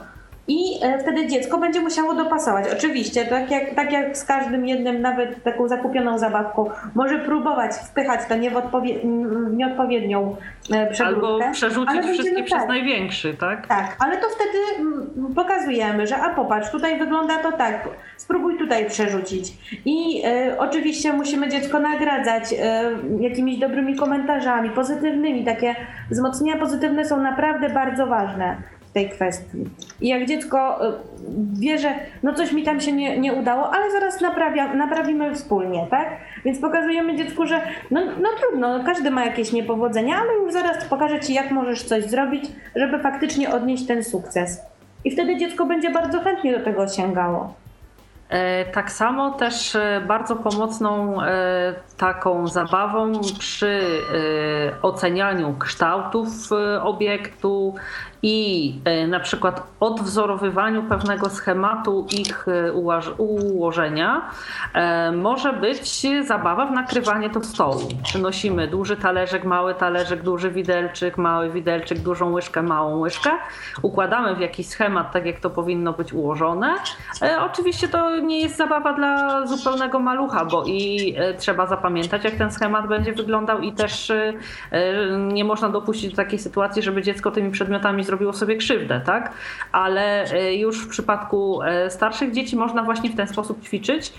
i e, wtedy dziecko będzie musiało dopasować. Oczywiście, tak jak, tak jak z każdym jednym, nawet taką zakupioną zabawką, może próbować wpychać to nie w, odpowie- w nieodpowiednią e, przegródkę. Albo przerzucić wszystkie tak. przez największy, tak? Tak, ale to wtedy pokazujemy, że a popatrz, tutaj wygląda to tak, spróbuj tutaj przerzucić. I e, oczywiście musimy dziecko nagradzać jakimiś dobrymi komentarzami, pozytywnymi. Takie wzmocnienia pozytywne są naprawdę bardzo ważne tej kwestii. I jak dziecko y, wie, że no coś mi tam się nie, nie udało, ale zaraz naprawia, naprawimy wspólnie, tak? Więc pokazujemy dziecku, że no, no trudno, każdy ma jakieś niepowodzenia, ale już zaraz pokażę ci, jak możesz coś zrobić, żeby faktycznie odnieść ten sukces. I wtedy dziecko będzie bardzo chętnie do tego sięgało. E, tak samo też e, bardzo pomocną e, taką zabawą przy ocenianiu kształtów obiektu i na przykład odwzorowywaniu pewnego schematu ich ułożenia może być zabawa w nakrywanie to stołu. Przynosimy duży talerzek, mały talerzek, duży widelczyk, mały widelczyk, dużą łyżkę, małą łyżkę. Układamy w jakiś schemat, tak jak to powinno być ułożone. Oczywiście to nie jest zabawa dla zupełnego malucha, bo i trzeba zapamiętać, jak ten schemat będzie wyglądał i też nie można dopuścić do takiej sytuacji, żeby dziecko tymi przedmiotami zrobiło sobie krzywdę, tak? Ale już w przypadku starszych dzieci można właśnie w ten sposób ćwiczyć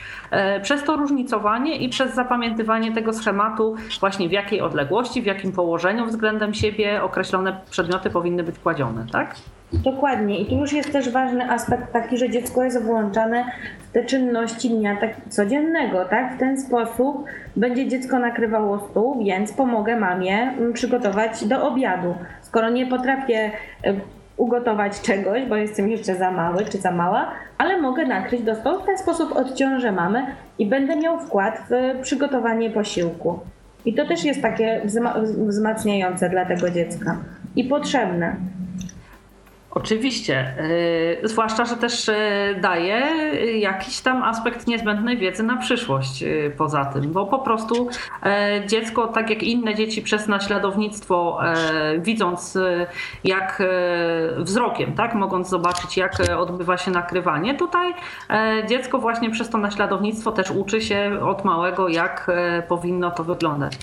przez to różnicowanie i przez zapamiętywanie tego schematu właśnie w jakiej odległości, w jakim położeniu względem siebie określone przedmioty powinny być kładzione, tak? Dokładnie. I tu już jest też ważny aspekt taki, że dziecko jest włączane w te czynności dnia tak codziennego, tak? W ten sposób będzie dziecko nakrywało stół, więc pomogę mamie przygotować do obiadu. Skoro nie potrafię e, ugotować czegoś, bo jestem jeszcze za mały czy za mała, ale mogę nakryć do stołu. W ten sposób odciążę mamę i będę miał wkład w przygotowanie posiłku. I to też jest takie wzmacniające dla tego dziecka i potrzebne. Oczywiście, yy, zwłaszcza, że też yy, daje jakiś tam aspekt niezbędnej wiedzy na przyszłość yy, poza tym, bo po prostu dziecko, tak jak inne dzieci przez naśladownictwo, widząc jak wzrokiem, tak, mogąc zobaczyć jak odbywa się nakrywanie, tutaj dziecko właśnie przez to naśladownictwo też uczy się od małego jak powinno to wyglądać.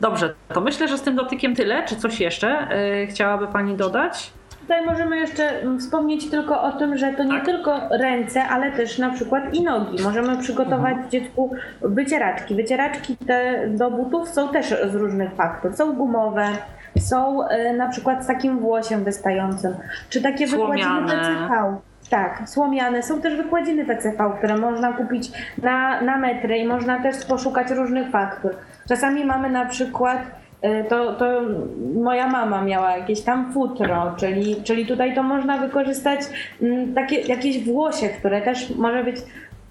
Dobrze, to myślę, że z tym dotykiem tyle. Czy coś jeszcze chciałaby Pani dodać? Tutaj możemy jeszcze wspomnieć tylko o tym, że to nie tak. tylko ręce, ale też na przykład i nogi. Możemy przygotować mhm. dziecku wycieraczki. Wycieraczki te do butów są też z różnych faktur. Są gumowe, są y, na przykład z takim włosiem wystającym, czy takie Słomiane. wykładziny PCV. Tak, słomiane. Są też wykładziny PCV, które można kupić na, na metry i można też poszukać różnych faktur. Czasami mamy na przykład E, to, to moja mama miała jakieś tam futro, czyli, czyli tutaj to można wykorzystać mm, takie, jakieś włosie, które też może być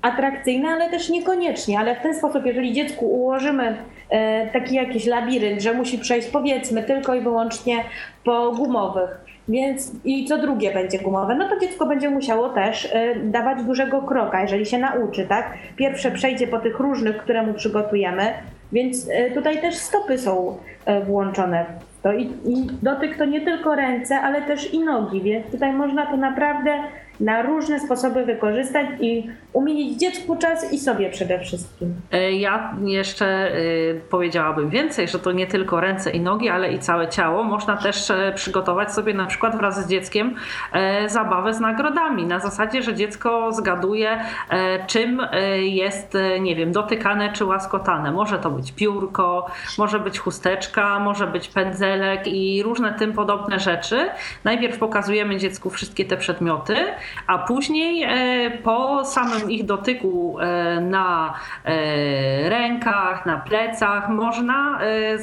atrakcyjne, ale też niekoniecznie. Ale w ten sposób, jeżeli dziecku ułożymy e, taki jakiś labirynt, że musi przejść powiedzmy tylko i wyłącznie po gumowych, więc i co drugie będzie gumowe, no to dziecko będzie musiało też e, dawać dużego kroka, jeżeli się nauczy, tak? Pierwsze przejdzie po tych różnych, które mu przygotujemy, więc tutaj też stopy są E, włączone to. I, I dotyk to nie tylko ręce, ale też i nogi, więc tutaj można to naprawdę na różne sposoby wykorzystać i umilić dziecku czas i sobie przede wszystkim. E, ja jeszcze e, powiedziałabym więcej, że to nie tylko ręce i nogi, ale i całe ciało. Można też e, przygotować sobie na przykład wraz z dzieckiem zabawę z nagrodami. Na zasadzie, że dziecko zgaduje, czym jest, nie wiem, dotykane czy łaskotane. Może to być piórko, może być chusteczka, może być pędzelek i różne tym podobne rzeczy. Najpierw pokazujemy dziecku wszystkie te przedmioty, a później e, po samym ich dotyku e, na e, rękach, na plecach można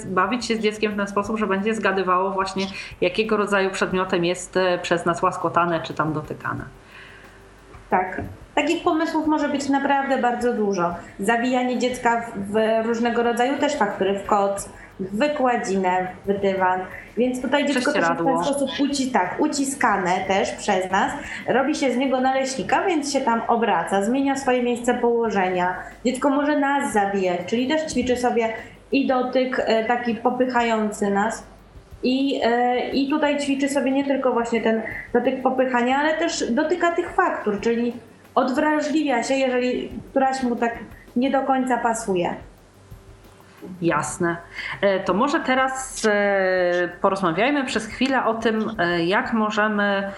bawić się z dzieckiem w ten sposób, że będzie zgadywało właśnie jakiego rodzaju przedmiotem jest przez nas łaskotane czy tam dotykane. Tak. Takich pomysłów może być naprawdę bardzo dużo. Zawijanie dziecka w różnego rodzaju też faktury, w koc, w wykładzinę, w dywan. Więc tutaj dziecko też w ten sposób uci, tak, uciskane też przez nas. Robi się z niego naleśnika, więc się tam obraca, zmienia swoje miejsce położenia. Dziecko może nas zabijać, czyli też ćwiczy sobie i dotyk e, taki popychający nas. I, e, I tutaj ćwiczy sobie nie tylko właśnie ten dotyk popychania, ale też dotyka tych faktur, czyli odwrażliwia się, jeżeli któraś mu tak nie do końca pasuje. Jasne. E, to może teraz e, porozmawiajmy przez chwilę o tym, e, jak możemy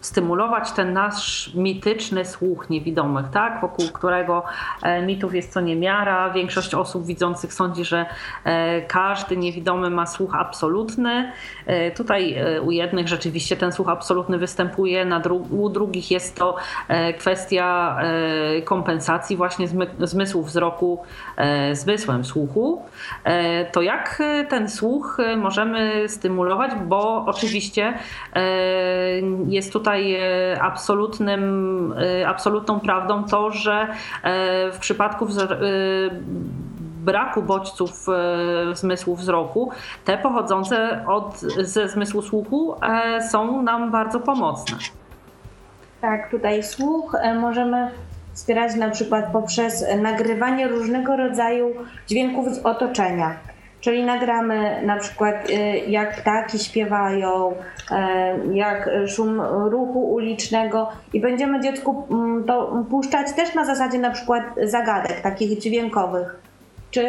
stymulować ten nasz mityczny słuch niewidomych, tak? wokół którego e, mitów jest co niemiara. Większość osób widzących sądzi, że e, każdy niewidomy ma słuch absolutny. E, tutaj u jednych rzeczywiście ten słuch absolutny występuje, na dru u drugich jest to kwestia kompensacji właśnie zmysłu wzroku zmysłem słuchu. To jak ten słuch możemy stymulować, bo oczywiście jest tutaj tutaj e, absolutnym, e, absolutną prawdą to, że e, w przypadku braku bodźców zmysłu wzroku, te pochodzące od, ze zmysłu słuchu są nam bardzo pomocne. Tak, tutaj słuch możemy wspierać na przykład poprzez nagrywanie różnego rodzaju dźwięków z otoczenia. Czyli nagramy na przykład jak ptaki śpiewają, jak szum ruchu ulicznego i będziemy dziecku mm, to puszczać też na zasadzie na przykład zagadek takich dźwiękowych, czy,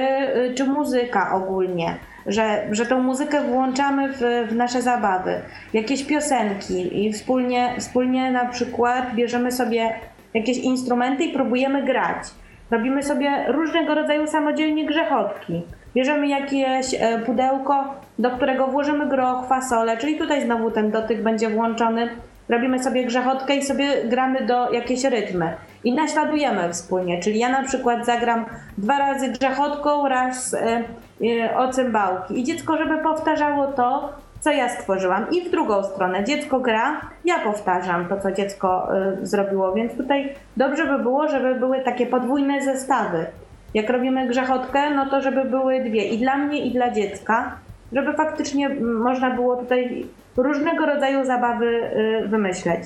czy muzyka ogólnie że, że tą muzykę włączamy w, w nasze zabawy, jakieś piosenki i wspólnie, wspólnie na przykład bierzemy sobie jakieś instrumenty i próbujemy grać. Robimy sobie różnego rodzaju samodzielnie grzechotki. Bierzemy jakieś e, pudełko, do którego włożymy groch, fasolę, czyli tutaj znowu ten dotyk będzie włączony. Robimy sobie grzechotkę i sobie gramy do jakieś rytmy. I naśladujemy wspólnie, czyli ja na przykład zagram dwa razy grzechotką, raz e, e, o cymbałki. I dziecko, żeby powtarzało to, co ja stworzyłam. I w drugą stronę dziecko gra, ja powtarzam to, co dziecko zrobiło. Więc tutaj dobrze by było, żeby były takie podwójne zestawy. Jak robimy grzechotkę, no to żeby były dwie i dla mnie, i dla dziecka, żeby faktycznie można było tutaj różnego rodzaju zabawy y, wymyśleć.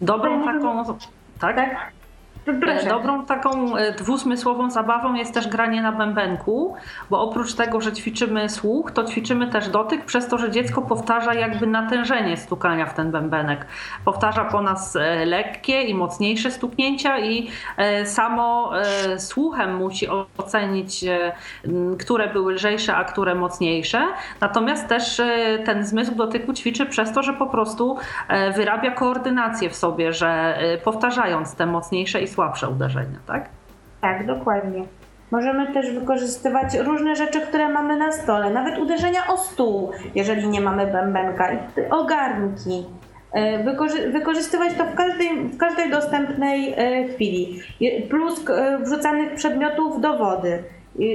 Dobrą taką. Tak? tak? Dobrą taką e, dwusmysłową zabawą jest też granie na bębenku, bo oprócz tego, że ćwiczymy słuch, to ćwiczymy też dotyk przez to, że dziecko powtarza jakby natężenie stukania w ten bębenek. Powtarza po nas e, lekkie i mocniejsze stuknięcia i e, samo słuchem musi ocenić, które były lżejsze, a które mocniejsze. Natomiast też ten zmysł dotyku ćwiczy przez to, że po prostu wyrabia koordynację w sobie, że powtarzając te mocniejsze i słabsze uderzenia, tak? Tak, dokładnie. Możemy też wykorzystywać różne rzeczy, które mamy na stole, nawet uderzenia o stół, jeżeli nie mamy bębenka, ogarnki. E, wykorzy wykorzystywać to w każdej, w każdej dostępnej e, chwili. Plus e, wrzucanych przedmiotów do wody,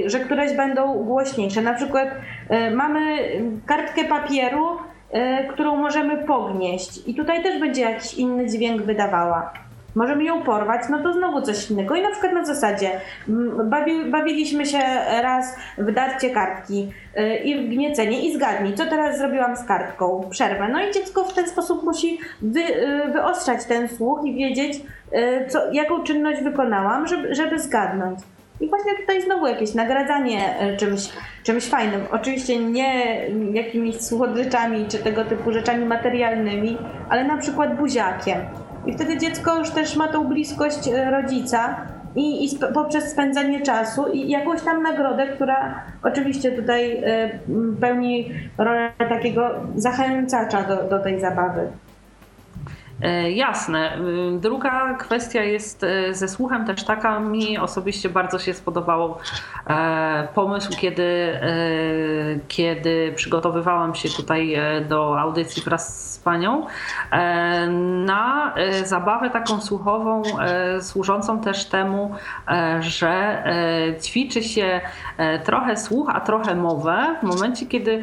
że któreś będą głośniejsze. Na przykład mamy kartkę papieru, którą możemy pognieść i tutaj też będzie jakiś inny dźwięk wydawała możemy ją porwać, no to znowu coś innego. I na przykład na zasadzie bawi, bawiliśmy się raz w darcie kartki yy, i w gniecenie i zgadnij, co teraz zrobiłam z kartką, przerwę. No i dziecko w ten sposób musi wy, yy, wyostrzać ten słuch i wiedzieć, yy, co, jaką czynność wykonałam, żeby, żeby zgadnąć. I właśnie tutaj znowu jakieś nagradzanie y, czymś, czymś fajnym. Oczywiście nie jakimiś słodyczami czy tego typu rzeczami materialnymi, ale na przykład buziakiem i wtedy dziecko już też ma tą bliskość e, rodzica i, i sp poprzez spędzanie czasu i jakąś tam nagrodę, która oczywiście tutaj y, pełni rolę takiego zachęcacza do, do tej zabawy. E, jasne. Y, druga kwestia jest e, ze słuchem też taka, mi osobiście bardzo się spodobał e, pomysł, kiedy, kiedy przygotowywałam się tutaj do audycji wraz z panią na zabawę taką słuchową, służącą też temu, że ćwiczy się trochę słuch, a trochę mowę w momencie, kiedy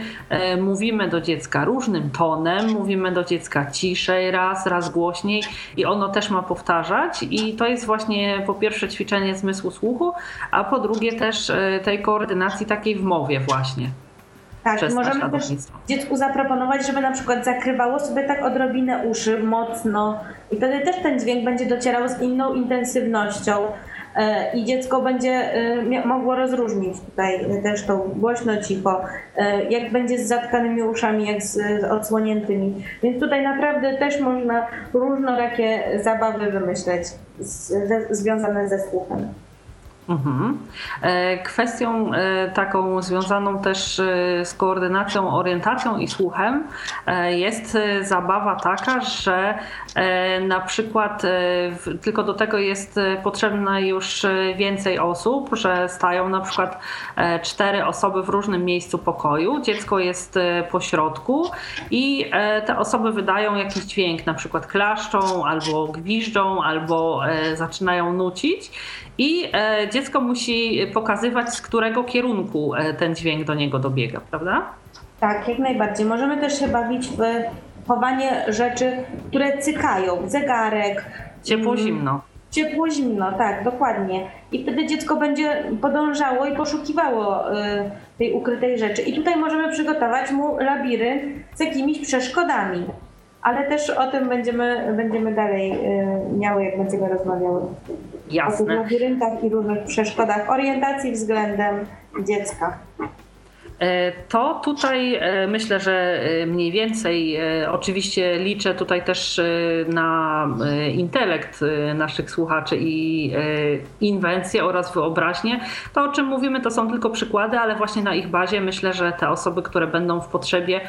mówimy do dziecka różnym tonem, mówimy do dziecka ciszej raz, raz głośniej i ono też ma powtarzać i to jest właśnie po pierwsze ćwiczenie zmysłu słuchu, a po drugie też e, tej koordynacji takiej w mowie właśnie. Tak, możemy też dziecku zaproponować, żeby na przykład zakrywało sobie tak odrobinę uszy mocno i wtedy też ten dźwięk będzie docierał z inną intensywnością. E, i dziecko będzie e, mogło rozróżnić tutaj też to głośno, cicho, e, jak będzie z zatkanymi uszami, jak z odsłoniętymi. Więc tutaj naprawdę też można różnorakie zabawy wymyśleć związane ze słuchem. Mhm. E, kwestią e, taką związaną też e, z koordynacją, orientacją i słuchem jest zabawa taka, że na przykład tylko do tego jest potrzebne już więcej osób, że stają na przykład cztery osoby w różnym miejscu pokoju, dziecko jest po środku i te osoby wydają jakiś dźwięk, na przykład klaszczą albo gwiżdżą, albo zaczynają nucić i e, dziecko musi pokazywać, z którego kierunku e, ten dźwięk do niego dobiega, prawda? Tak, jak najbardziej. Możemy też się bawić w chowanie rzeczy, które cykają. Zegarek. Ciepło-zimno. Mm, ciepło-zimno, tak, dokładnie. I wtedy dziecko będzie podążało i poszukiwało y, tej ukrytej rzeczy. I tutaj możemy przygotować mu labirynt z jakimiś przeszkodami. Ale też o tym będziemy, będziemy dalej y, miały, jak będziemy rozmawiały. Jasne. O tych labiryntach i różnych przeszkodach orientacji względem dziecka. E, to tutaj e, myślę, że e, mniej więcej, oczywiście liczę tutaj też na intelekt naszych słuchaczy i inwencję oraz wyobraźnię. To, o czym mówimy, to są tylko przykłady, ale właśnie na ich bazie myślę, że te osoby, które będą w potrzebie,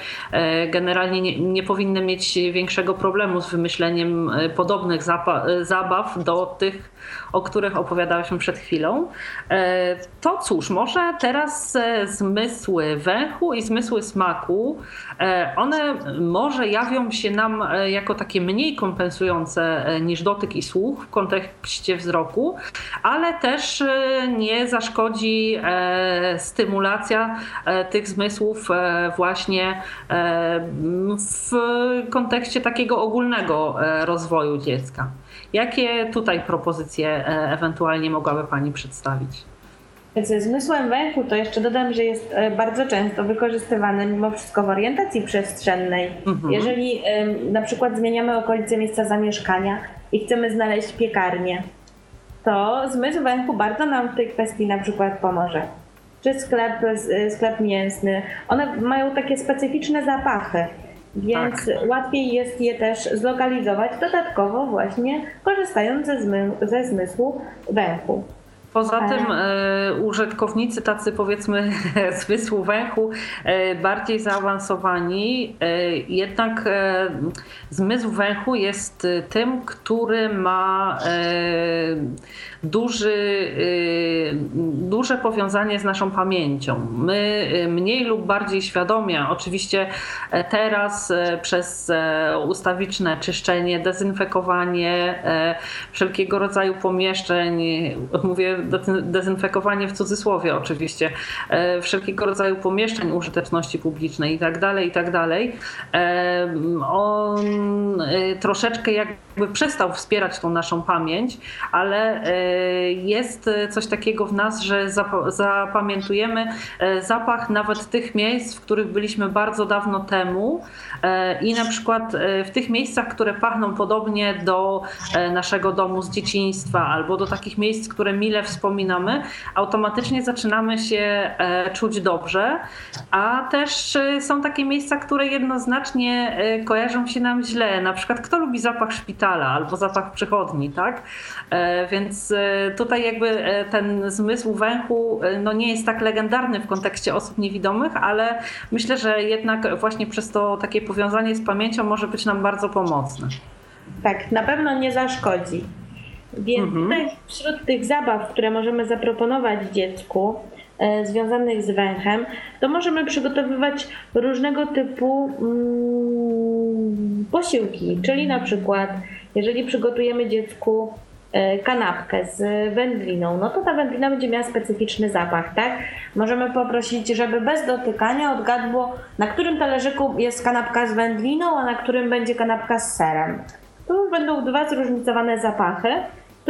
generalnie nie, nie powinny mieć większego problemu z wymyśleniem podobnych zabaw do tych, o których opowiadałyśmy przed chwilą. To cóż, może teraz zmysły zmysły węchu i zmysły smaku, e, one może jawią się nam e, jako takie mniej kompensujące e, niż dotyk i słuch w kontekście wzroku, ale też nie zaszkodzi stymulacja tych zmysłów właśnie w kontekście takiego ogólnego rozwoju dziecka. Jakie tutaj propozycje ewentualnie mogłaby Pani przedstawić? Ze zmysłem węchu to jeszcze dodam, że jest e, bardzo często wykorzystywany mimo wszystko w orientacji przestrzennej. Mhm. Jeżeli na przykład zmieniamy okolice miejsca zamieszkania i chcemy znaleźć piekarnię, to zmysł węchu bardzo nam w tej kwestii na przykład pomoże. Czy sklep, e, sklep mięsny. One mają takie specyficzne zapachy, więc tak. łatwiej jest je też zlokalizować dodatkowo właśnie korzystając ze, zmy, ze zmysłu węchu. Poza tym e, użytkownicy tacy powiedzmy zmysłu węchu e, bardziej zaawansowani, e, jednak zmysł węchu jest tym, który ma duży, duże powiązanie z naszą pamięcią. My mniej lub bardziej świadomie, oczywiście teraz przez ustawiczne czyszczenie, dezynfekowanie wszelkiego rodzaju pomieszczeń, mówię dezynfekowanie w cudzysłowie oczywiście, wszelkiego rodzaju pomieszczeń użyteczności publicznej i tak dalej, i tak dalej. On troszeczkę jakby przestał wspierać tą naszą pamięć, ale jest coś takiego w nas, że zapamiętujemy e, zapach nawet tych miejsc, w których byliśmy bardzo dawno temu e, i na przykład e, w tych miejscach, które pachną podobnie do naszego domu z dzieciństwa albo do takich miejsc, które mile wspominamy, automatycznie zaczynamy się czuć dobrze, a też są takie miejsca, które jednoznacznie kojarzą się nam źle. Na przykład kto lubi zapach szpitala albo zapach przychodni, tak? Więc tutaj jakby e, ten zmysł węchu e, no nie jest tak legendarny w kontekście osób niewidomych, ale myślę, że jednak właśnie przez to takie powiązanie z pamięcią może być nam bardzo pomocne. Tak, na pewno nie zaszkodzi. Więc mhm. tutaj wśród tych zabaw, które możemy zaproponować dziecku, e, związanych z węchem, to możemy przygotowywać różnego typu mm, posiłki, czyli na przykład jeżeli przygotujemy dziecku E, kanapkę z wędliną, no to ta wędlina będzie miała specyficzny zapach, tak? Możemy poprosić, żeby bez dotykania odgadło, na którym talerzyku jest kanapka z wędliną, a na którym będzie kanapka z serem. Tu będą dwa zróżnicowane zapachy,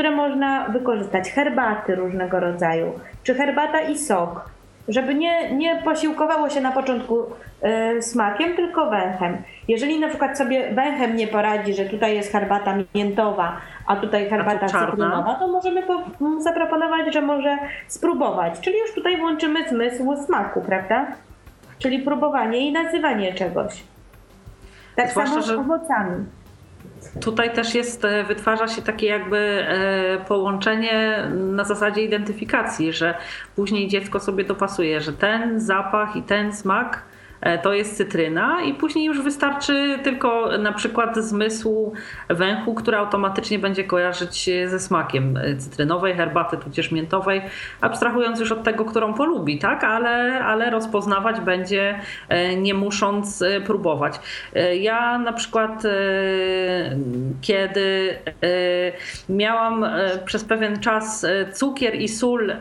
które można wykorzystać. Herbaty różnego rodzaju, czy herbata i sok żeby nie, nie posiłkowało się na początku y, smakiem, tylko węchem. Jeżeli na przykład sobie węchem nie poradzi, że tutaj jest herbata miętowa, a tutaj herbata cytrynowa, to możemy po, zaproponować, że może spróbować. Czyli już tutaj włączymy zmysł smaku, prawda? Czyli próbowanie i nazywanie czegoś. Tak Zwłaszcza, samo z owocami. Tutaj też jest, e, wytwarza się takie jakby e, połączenie na zasadzie identyfikacji, że później dziecko sobie dopasuje, że ten zapach i ten smak to jest cytryna i później już wystarczy tylko na przykład zmysłu węchu, który automatycznie będzie kojarzyć się ze smakiem cytrynowej, herbaty tudzież miętowej, abstrahując już od tego, którą polubi, tak? Ale, ale rozpoznawać będzie e, nie musząc e, próbować. Ja na przykład kiedy miałam przez pewien czas cukier i sól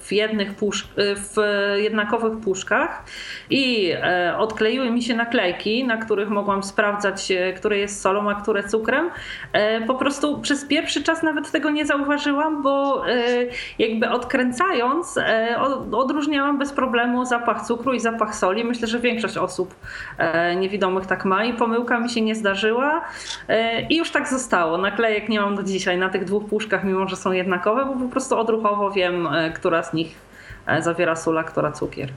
w jednych pusz- w jednakowych puszkach i E, odkleiły mi się naklejki, na których mogłam sprawdzać, e, które jest solą, a które cukrem. E, po prostu przez pierwszy czas nawet tego nie zauważyłam, bo jakby odkręcając, odróżniałam bez problemu zapach cukru i zapach soli. Myślę, że większość osób niewidomych tak ma i pomyłka mi się nie zdarzyła. I już tak zostało. Naklejek nie mam do dzisiaj na tych dwóch puszkach, mimo że są jednakowe, bo po prostu odruchowo wiem, która z nich zawiera sól, a która cukier.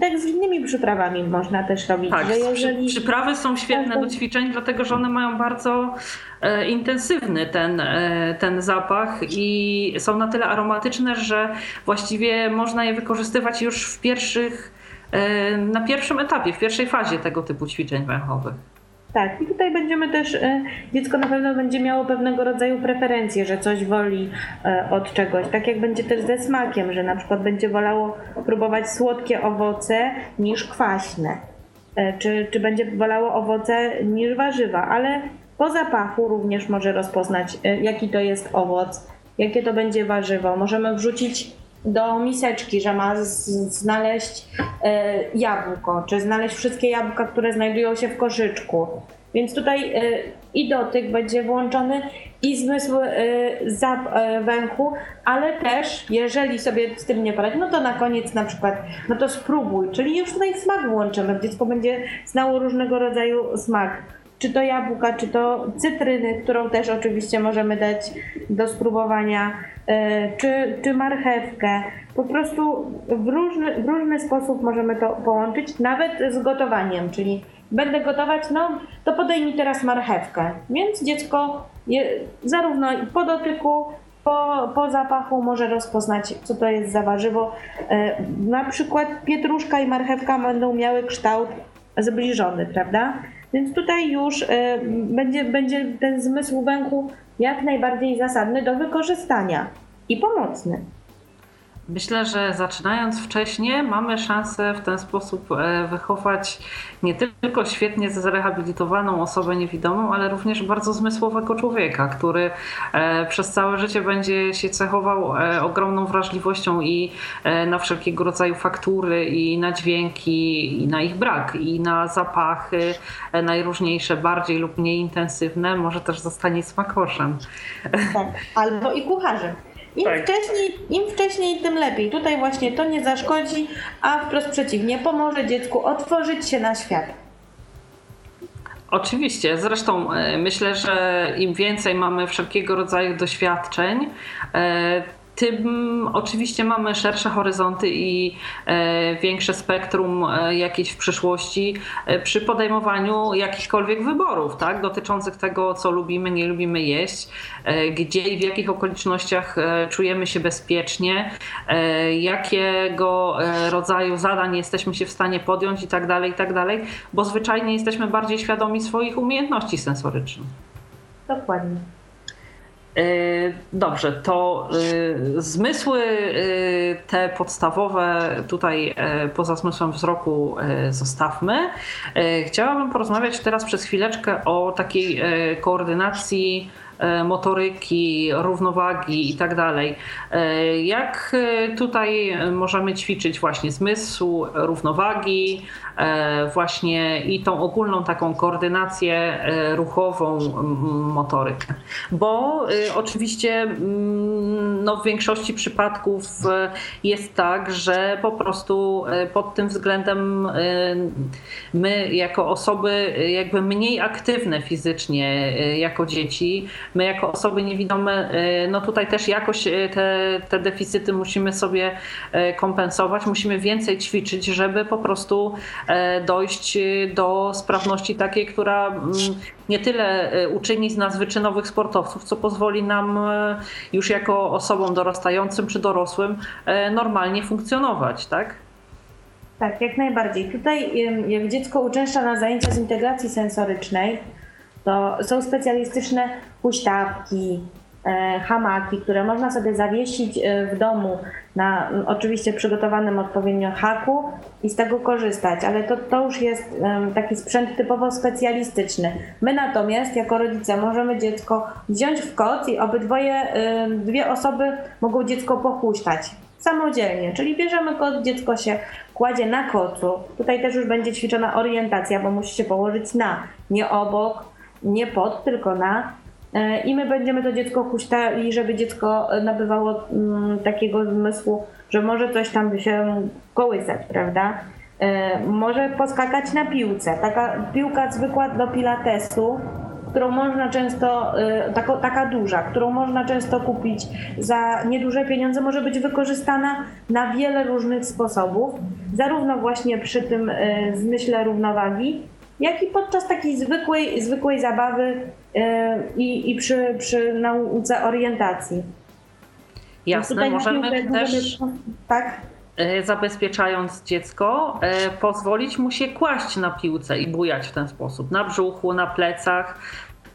Tak z innymi przyprawami można też robić. Tak, że jeżeli... przyprawy są świetne do ćwiczeń, dlatego że one mają bardzo e, intensywny ten, e, ten zapach i są na tyle aromatyczne, że właściwie można je wykorzystywać już w pierwszych, e, na pierwszym etapie, w pierwszej fazie tego typu ćwiczeń węchowych. Tak, i tutaj będziemy też, e, dziecko na pewno będzie miało pewnego rodzaju preferencje, że coś woli e, od czegoś. Tak jak będzie też ze smakiem, że na przykład będzie wolało próbować słodkie owoce niż kwaśne. E, czy, czy będzie wolało owoce niż warzywa, ale po zapachu również może rozpoznać, jaki to jest owoc, jakie to będzie warzywo. Możemy wrzucić do miseczki, że ma znaleźć e, jabłko, czy znaleźć wszystkie jabłka, które znajdują się w koszyczku. Więc tutaj e, i dotyk będzie włączony, i zmysł e, węchu, ale też, jeżeli sobie z tym nie poradzi, no to na koniec na przykład, no to spróbuj, czyli już tutaj smak włączymy. Dziecko będzie znało różnego rodzaju smak. Czy to jabłka, czy to cytryny, którą też oczywiście możemy dać do spróbowania E, czy, czy marchewkę. Po prostu w różny, w różny sposób możemy to połączyć, nawet z gotowaniem, czyli będę gotować, no to podaj mi teraz marchewkę. Więc dziecko je, zarówno po dotyku, po, po zapachu może rozpoznać, co to jest za warzywo. E, na przykład pietruszka i marchewka będą miały kształt zbliżony, prawda? Więc tutaj już e, będzie, będzie ten zmysł węchu jak najbardziej zasadny do wykorzystania i pomocny. Myślę, że zaczynając wcześniej mamy szansę w ten sposób e, wychować nie tylko świetnie zrehabilitowaną osobę niewidomą, ale również bardzo zmysłowego człowieka, który e, przez całe życie będzie się cechował e, ogromną wrażliwością i na wszelkiego rodzaju faktury, i na dźwięki, i na ich brak, i na zapachy najróżniejsze, bardziej lub mniej intensywne. Może też zostanie smakoszem. Tak, albo i kucharzem. Im, tak. wcześniej, Im wcześniej, tym lepiej. Tutaj właśnie to nie zaszkodzi, a wprost przeciwnie, pomoże dziecku otworzyć się na świat. Oczywiście, zresztą e, myślę, że im więcej mamy wszelkiego rodzaju doświadczeń, e, tym oczywiście mamy szersze horyzonty i e, większe spektrum e, jakieś w przyszłości e, przy podejmowaniu jakichkolwiek wyborów, tak, dotyczących tego, co lubimy, nie lubimy jeść, gdzie i w jakich okolicznościach czujemy się bezpiecznie, jakiego rodzaju zadań jesteśmy się w stanie podjąć i tak dalej, i tak dalej, bo zwyczajnie jesteśmy bardziej świadomi swoich umiejętności sensorycznych. Dokładnie. E, dobrze, to e, zmysły e, te podstawowe tutaj poza zmysłem wzroku zostawmy. Chciałabym porozmawiać teraz przez chwileczkę o takiej koordynacji motoryki, równowagi i tak dalej. Jak tutaj możemy ćwiczyć właśnie zmysł, równowagi, właśnie i tą ogólną taką koordynację e, ruchową motorykę. Bo e, oczywiście no, w większości przypadków jest tak, że po prostu pod tym względem my jako osoby jakby mniej aktywne fizycznie jako dzieci, my jako osoby niewidome, no tutaj też jakoś te, te deficyty musimy sobie kompensować, musimy więcej ćwiczyć, żeby po prostu E, dojść do sprawności takiej, która mm, nie tyle e, uczyni z nas wyczynowych sportowców, co pozwoli nam e, już jako osobom dorastającym czy dorosłym normalnie funkcjonować, tak? Tak, jak najbardziej. Tutaj jak dziecko uczęszcza na zajęcia z integracji sensorycznej, to są specjalistyczne huśtawki, E, hamaki, które można sobie zawiesić e, w domu na oczywiście przygotowanym odpowiednio haku i z tego korzystać, ale to, to już jest taki sprzęt typowo specjalistyczny. My natomiast jako rodzice możemy dziecko wziąć w koc i obydwoje, dwie osoby mogą dziecko pochuśtać samodzielnie, czyli bierzemy koc, dziecko się kładzie na kocu. Tutaj też już będzie ćwiczona orientacja, bo musi się położyć na, nie obok, nie pod, tylko na E, i my będziemy to dziecko huśtali, żeby dziecko nabywało mm, takiego zmysłu, że może coś tam się kołysać, prawda? E, może poskakać na piłce. Taka piłka zwykła do pilatesu, którą można często, taka, taka duża, którą można często kupić za nieduże pieniądze, może być wykorzystana na wiele różnych sposobów, zarówno właśnie przy tym zmyśle równowagi, jak i podczas takiej zwykłej, zwykłej zabawy i, i przy, przy nauce orientacji. Jasne, możemy też tak? E, zabezpieczając dziecko, e, pozwolić mu się kłaść na piłce i bujać w ten sposób, na brzuchu, na plecach.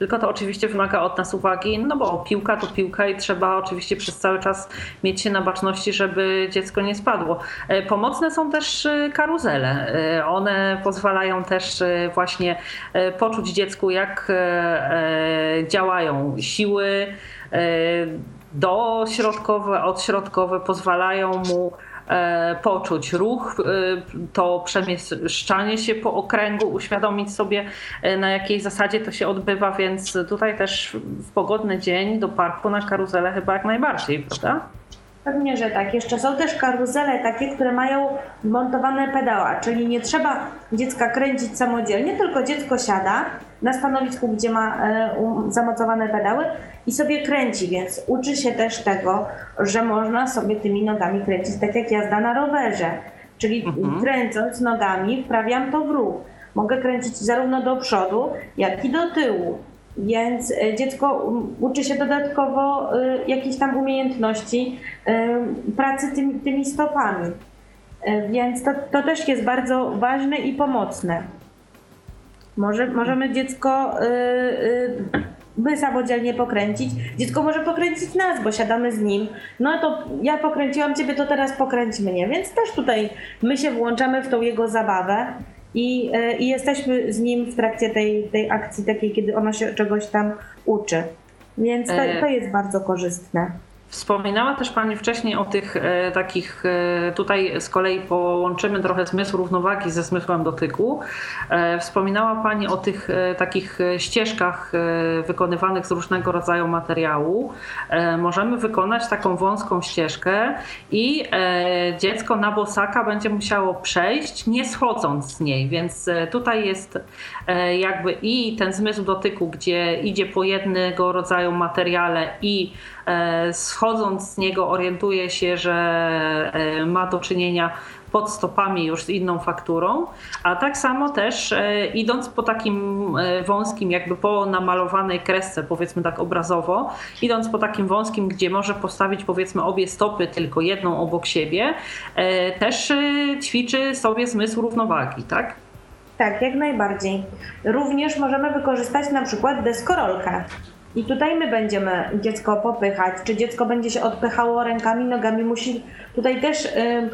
Tylko to oczywiście wymaga od nas uwagi, no bo piłka to piłka i trzeba oczywiście przez cały czas mieć się na baczności, żeby dziecko nie spadło. E, pomocne są też karuzele. One pozwalają też właśnie poczuć dziecku, jak działają siły dośrodkowe, odśrodkowe pozwalają mu e, poczuć ruch, e, to przemieszczanie się po okręgu, uświadomić sobie e, na jakiej zasadzie to się odbywa, więc tutaj też w pogodny dzień do parku na karuzelę chyba jak najbardziej, prawda? Pewnie, że tak. Jeszcze są też karuzele takie, które mają montowane pedała, czyli nie trzeba dziecka kręcić samodzielnie, tylko dziecko siada na stanowisku, gdzie ma zamocowane pedały i sobie kręci, więc uczy się też tego, że można sobie tymi nogami kręcić, tak jak jazda na rowerze. Czyli mhm. kręcąc nogami wprawiam to w ruch. Mogę kręcić zarówno do przodu, jak i do tyłu. Więc e, dziecko uczy się dodatkowo y, jakiejś tam umiejętności y, pracy tymi, tymi stopami. Więc to, to też jest bardzo ważne i pomocne. Może, możemy dziecko my samodzielnie pokręcić. Dziecko może pokręcić nas, bo siadamy z nim. No to ja pokręciłam ciebie, to teraz pokręć mnie. Więc też tutaj my się włączamy w tą jego zabawę i, e, i jesteśmy z nim w trakcie tej, tej akcji takiej, kiedy ono się czegoś tam uczy. Więc to, to jest bardzo korzystne. Wspominała też Pani wcześniej o tych e, takich, e, tutaj z kolei połączymy trochę zmysł równowagi ze zmysłem dotyku. E, wspominała Pani o tych e, takich ścieżkach e, wykonywanych z różnego rodzaju materiału. E, możemy wykonać taką wąską ścieżkę i dziecko na bosaka będzie musiało przejść, nie schodząc z niej, więc tutaj jest jakby i ten zmysł dotyku, gdzie idzie po jednego rodzaju materiale i E, schodząc z niego orientuje się, że e, ma do czynienia pod stopami już z inną fakturą, a tak samo też e, idąc po takim wąskim, jakby po namalowanej kresce, powiedzmy tak obrazowo, idąc po takim wąskim, gdzie może postawić powiedzmy obie stopy, tylko jedną obok siebie, też ćwiczy sobie zmysł równowagi, tak? Tak, jak najbardziej. Również możemy wykorzystać na przykład deskorolkę. I tutaj my będziemy dziecko popychać, czy dziecko będzie się odpychało rękami, nogami, musi tutaj też y,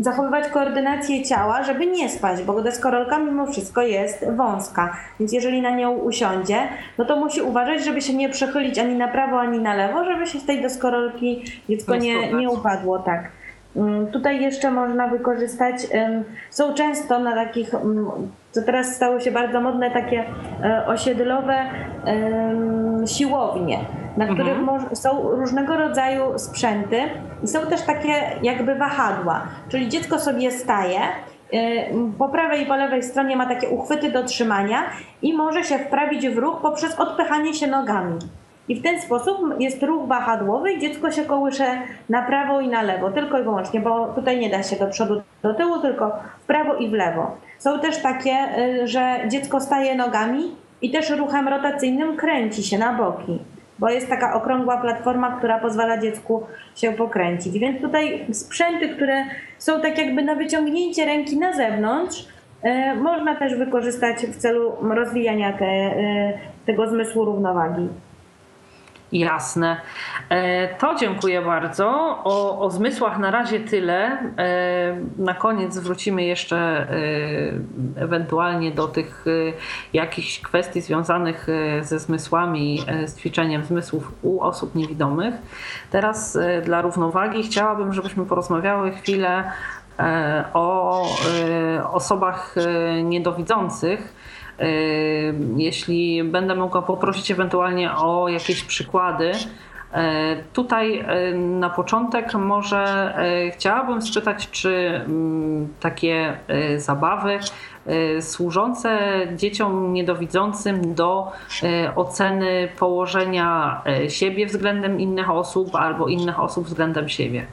zachowywać koordynację ciała, żeby nie spać, bo deskorolka mimo wszystko jest wąska, więc jeżeli na nią usiądzie, no to musi uważać, żeby się nie przechylić ani na prawo, ani na lewo, żeby się z tej deskorolki dziecko nie, nie upadło, tak. Mm, tutaj jeszcze można wykorzystać, są często na takich, mm, co teraz stało się bardzo modne, takie e, osiedlowe siłownie, na których mhm. są różnego rodzaju sprzęty i są też takie jakby wahadła, czyli dziecko sobie staje, e, po prawej i po lewej stronie ma takie uchwyty do trzymania i może się wprawić w ruch poprzez odpychanie się nogami. I w ten sposób jest ruch wahadłowy i dziecko się kołysze na prawo i na lewo, tylko i wyłącznie, bo tutaj nie da się do przodu, do tyłu, tylko w prawo i w lewo. Są też takie, y, że dziecko staje nogami i też ruchem rotacyjnym kręci się na boki, bo jest taka okrągła platforma, która pozwala dziecku się pokręcić. Więc tutaj sprzęty, które są tak jakby na wyciągnięcie ręki na zewnątrz, y, można też wykorzystać w celu rozwijania te, y, tego zmysłu równowagi. Jasne. E, to dziękuję bardzo. O, o zmysłach na razie tyle. E, na koniec wrócimy jeszcze e, ewentualnie do tych jakichś kwestii związanych ze zmysłami, z ćwiczeniem zmysłów u osób niewidomych. Teraz dla równowagi chciałabym, żebyśmy porozmawiały chwilę o osobach niedowidzących jeśli będę mogła poprosić ewentualnie o jakieś przykłady, Tutaj na początek może chciałabym spytać, czy mm, takie zabawy służące dzieciom niedowidzącym do oceny położenia siebie względem innych osób albo innych osób względem siebie.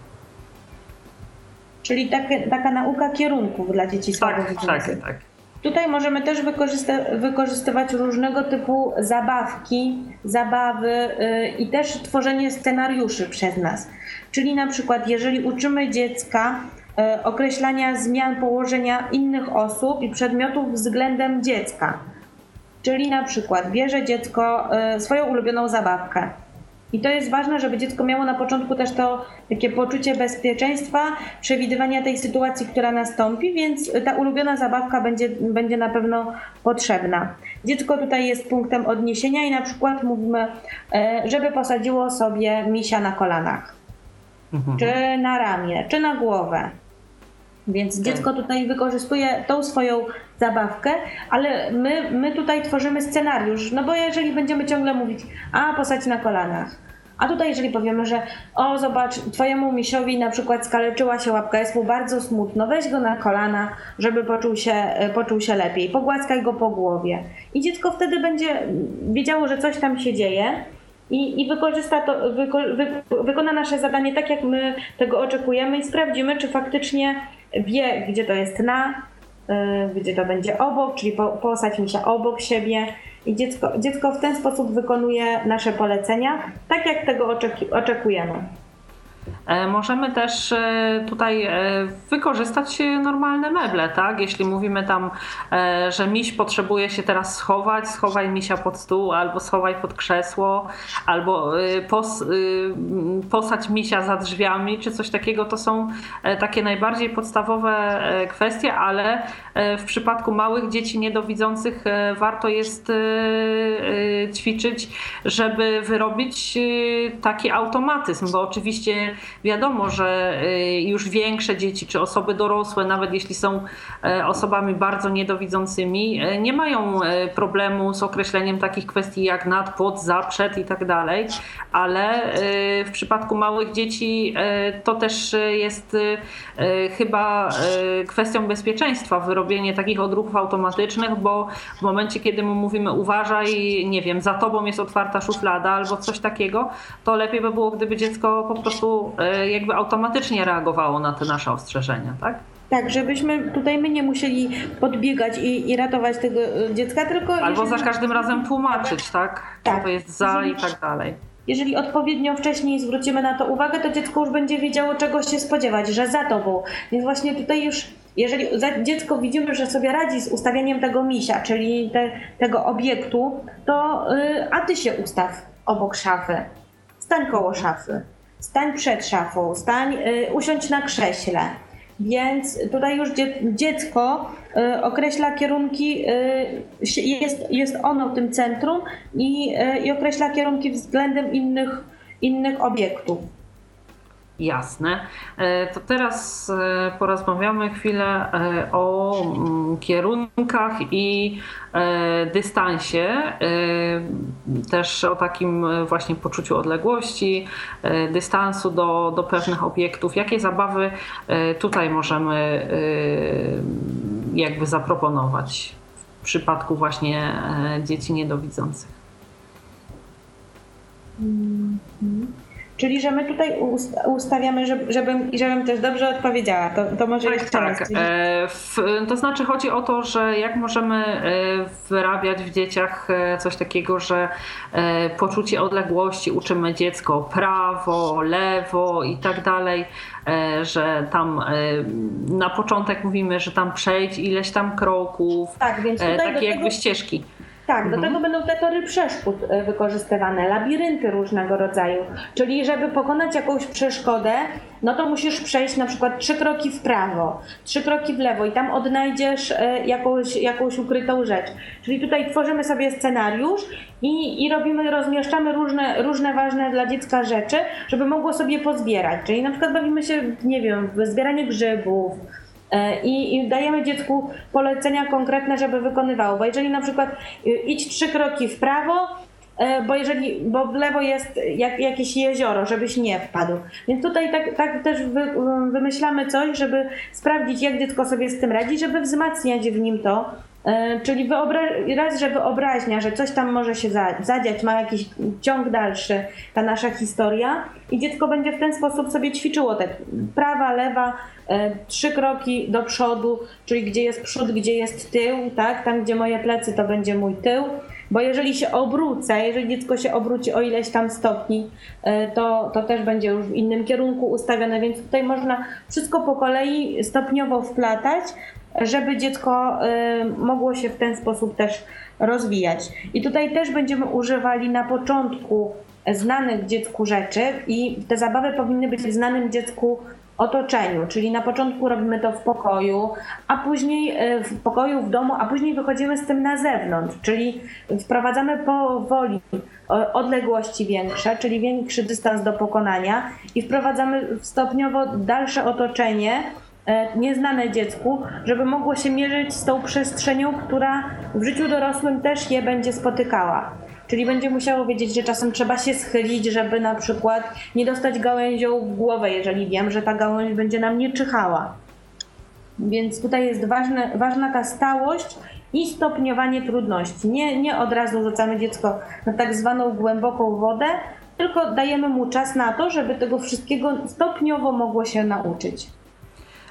Czyli takie, taka nauka kierunków dla dzieci słabowidzących. Tak, tak, tak. Tutaj możemy też wykorzystywać różnego typu zabawki, zabawy yy, i też tworzenie scenariuszy przez nas. Czyli na przykład, jeżeli uczymy dziecka yy, określania zmian położenia innych osób i przedmiotów względem dziecka, czyli na przykład bierze dziecko yy, swoją ulubioną zabawkę i to jest ważne, żeby dziecko miało na początku też to takie poczucie bezpieczeństwa, przewidywania tej sytuacji, która nastąpi, więc ta ulubiona zabawka będzie, będzie na pewno potrzebna. Dziecko tutaj jest punktem odniesienia i na przykład mówimy, e, żeby posadziło sobie misia na kolanach, mhm. czy na ramię, czy na głowę. Więc okay. dziecko tutaj wykorzystuje tą swoją zabawkę, ale my, my tutaj tworzymy scenariusz, no bo jeżeli będziemy ciągle mówić, a posadź na kolanach, a tutaj jeżeli powiemy, że o zobacz, twojemu misiowi na przykład skaleczyła się łapka, jest mu bardzo smutno, weź go na kolana, żeby poczuł się, e, poczuł się lepiej, pogłaskaj go po głowie. I dziecko wtedy będzie wiedziało, że coś tam się dzieje i, i wykorzysta to, wyko, wy, wykona nasze zadanie tak, jak my tego oczekujemy i sprawdzimy, czy faktycznie wie, gdzie to jest na, yy, gdzie to będzie obok, czyli po, posadź mi się obok siebie i dziecko, dziecko w ten sposób wykonuje nasze polecenia, tak jak tego oczekujemy. E, możemy też e, tutaj e, wykorzystać normalne meble, tak? Jeśli mówimy tam, że miś potrzebuje się teraz schować, schowaj misia pod stół, albo schowaj pod krzesło, albo pos, posadź misia za drzwiami, czy coś takiego, to są takie najbardziej podstawowe kwestie, ale w przypadku małych dzieci niedowidzących warto jest ćwiczyć, żeby wyrobić taki automatyzm, bo oczywiście wiadomo, że y, już większe dzieci czy osoby dorosłe, nawet jeśli są e, osobami bardzo niedowidzącymi, e, nie mają e, problemu z określeniem takich kwestii jak nad, pod, za, przed i tak dalej, ale w przypadku małych dzieci to też jest chyba kwestią bezpieczeństwa, wyrobienie takich odruchów automatycznych, bo w momencie, kiedy mu mówimy uważaj, nie wiem, za tobą jest otwarta szuflada albo coś takiego, to lepiej by było, gdyby dziecko po prostu E, jakby automatycznie reagowało na te nasze ostrzeżenia, tak? Tak, żebyśmy tutaj my nie musieli podbiegać i, i ratować tego e, dziecka, tylko. Albo za każdym razem tłumaczyć, tak? tak. Co to jest za i tak dalej. Jeżeli odpowiednio wcześniej zwrócimy na to uwagę, to dziecko już będzie wiedziało, czego się spodziewać, że za tobą. Więc właśnie tutaj już, jeżeli dziecko widzimy, że sobie radzi z ustawieniem tego misia, czyli te, tego obiektu, to yy, a ty się ustaw obok szafy, stań koło szafy stań przed szafą, stań, y, usiądź na krześle. Więc tutaj już dziecko y, określa kierunki, y, jest, jest ono w tym centrum i, i określa kierunki względem innych, innych obiektów. Jasne. E, to teraz e, porozmawiamy chwilę e, o mm, kierunkach i dystansie, też o takim właśnie poczuciu odległości, dystansu do, do pewnych obiektów. Jakie zabawy tutaj możemy jakby zaproponować w przypadku właśnie dzieci niedowidzących? Mm -hmm. Czyli, że my tutaj ustawiamy, żebym, żebym też dobrze odpowiedziała. To, to może tak, jeszcze tak. E, w, to znaczy chodzi o to, że jak możemy e, wyrabiać w dzieciach e, coś takiego, że poczucie odległości uczymy dziecko prawo, lewo i tak dalej, że tam na początek mówimy, że tam przejdź ileś tam kroków, tak, więc tutaj takie jakby ścieżki. Tak, do mhm. tego będą te tory przeszkód e, wykorzystywane, labirynty różnego rodzaju. Czyli żeby pokonać jakąś przeszkodę, no to musisz przejść na przykład trzy kroki w prawo, trzy kroki w lewo i tam odnajdziesz e, jakąś, jakąś ukrytą rzecz. Czyli tutaj tworzymy sobie scenariusz i, i robimy, rozmieszczamy różne, różne ważne dla dziecka rzeczy, żeby mogło sobie pozbierać. Czyli na przykład bawimy się, nie wiem, w zbieranie grzybów, I, I, dajemy dziecku polecenia konkretne, żeby wykonywało. Bo jeżeli na przykład y, idź trzy kroki w prawo, e, bo jeżeli, bo w lewo jest jak, jakieś jezioro, żebyś nie wpadł. Więc tutaj tak, tak też wy, wymyślamy coś, żeby sprawdzić, jak dziecko sobie z tym radzi, żeby wzmacniać w nim to, E, czyli wyobra- raz, że wyobraźnia, że coś tam może się zadziać, ma jakiś ciąg dalszy, ta nasza historia i dziecko będzie w ten sposób sobie ćwiczyło te prawa, lewa, e, trzy kroki do przodu, czyli gdzie jest przód, gdzie jest tył, tak? Tam, gdzie moje plecy, to będzie mój tył. Bo jeżeli się obrócę, jeżeli dziecko się obróci o ileś tam stopni, e, to, to też będzie już w innym kierunku ustawione, więc tutaj można wszystko po kolei stopniowo wplatać, żeby dziecko y, mogło się w ten sposób też rozwijać. I tutaj też będziemy używali na początku znanych dziecku rzeczy i te zabawy powinny być w znanym dziecku otoczeniu, czyli na początku robimy to w pokoju, a później y, w pokoju, w domu, a później wychodzimy z tym na zewnątrz, czyli wprowadzamy powoli odległości większe, czyli większy dystans do pokonania i wprowadzamy stopniowo dalsze otoczenie, nieznane dziecku, żeby mogło się mierzyć z tą przestrzenią, która w życiu dorosłym też je będzie spotykała. Czyli będzie musiało wiedzieć, że czasem trzeba się schylić, żeby na przykład nie dostać gałęzią w głowę, jeżeli wiem, że ta gałąź będzie na mnie czyhała. Więc tutaj jest ważne, ważna ta stałość i stopniowanie trudności. Nie, nie od razu rzucamy dziecko na tak zwaną głęboką wodę, tylko dajemy mu czas na to, żeby tego wszystkiego stopniowo mogło się nauczyć.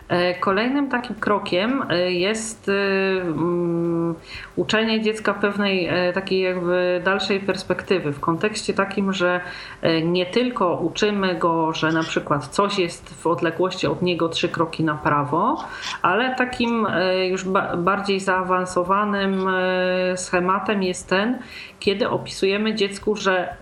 E, kolejnym takim krokiem e, jest e, mm, uczenie dziecka pewnej takiej jakby dalszej perspektywy w kontekście takim, że nie tylko uczymy go, że na przykład coś jest w odległości od niego trzy kroki na prawo, ale takim już bardziej zaawansowanym schematem jest ten, kiedy opisujemy dziecku, że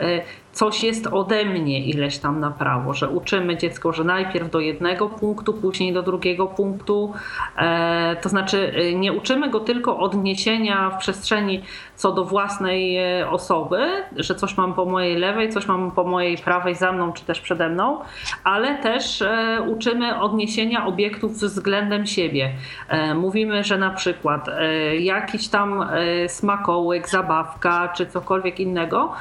coś jest ode mnie ileś tam na prawo, że uczymy dziecko, że najpierw do jednego punktu, później do drugiego punktu. E, to znaczy e, nie uczymy go tylko odniesienia w przestrzeni co do własnej e, osoby, że coś mam po mojej lewej, coś mam po mojej prawej za mną, czy też przede mną, ale też uczymy odniesienia obiektów względem siebie. Mówimy, że na przykład jakiś tam smakołyk, zabawka, czy cokolwiek innego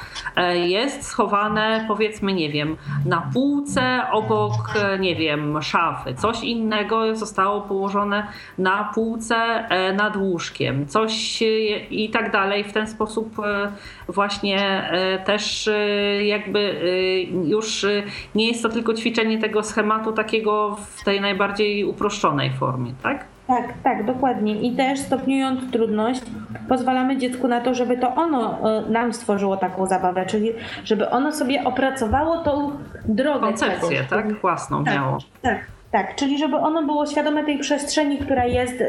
jest schowane, powiedzmy, nie wiem, na półce obok, nie wiem, szafy. Coś innego zostało położone na półce e, nad łóżkiem. Coś i tak dalej. W ten sposób e, właśnie e, też jakby już nie jest to tylko ćwiczenie tego schematu takiego w tej najbardziej uproszczonej formie, tak? Tak, tak, dokładnie. I też stopniując trudność, pozwalamy dziecku na to, żeby to ono e, nam stworzyło taką zabawę, czyli żeby ono sobie opracowało tą drogę. Koncepcję, tak? Własną tak, miało. Tak, tak, czyli żeby ono było świadome tej przestrzeni, która jest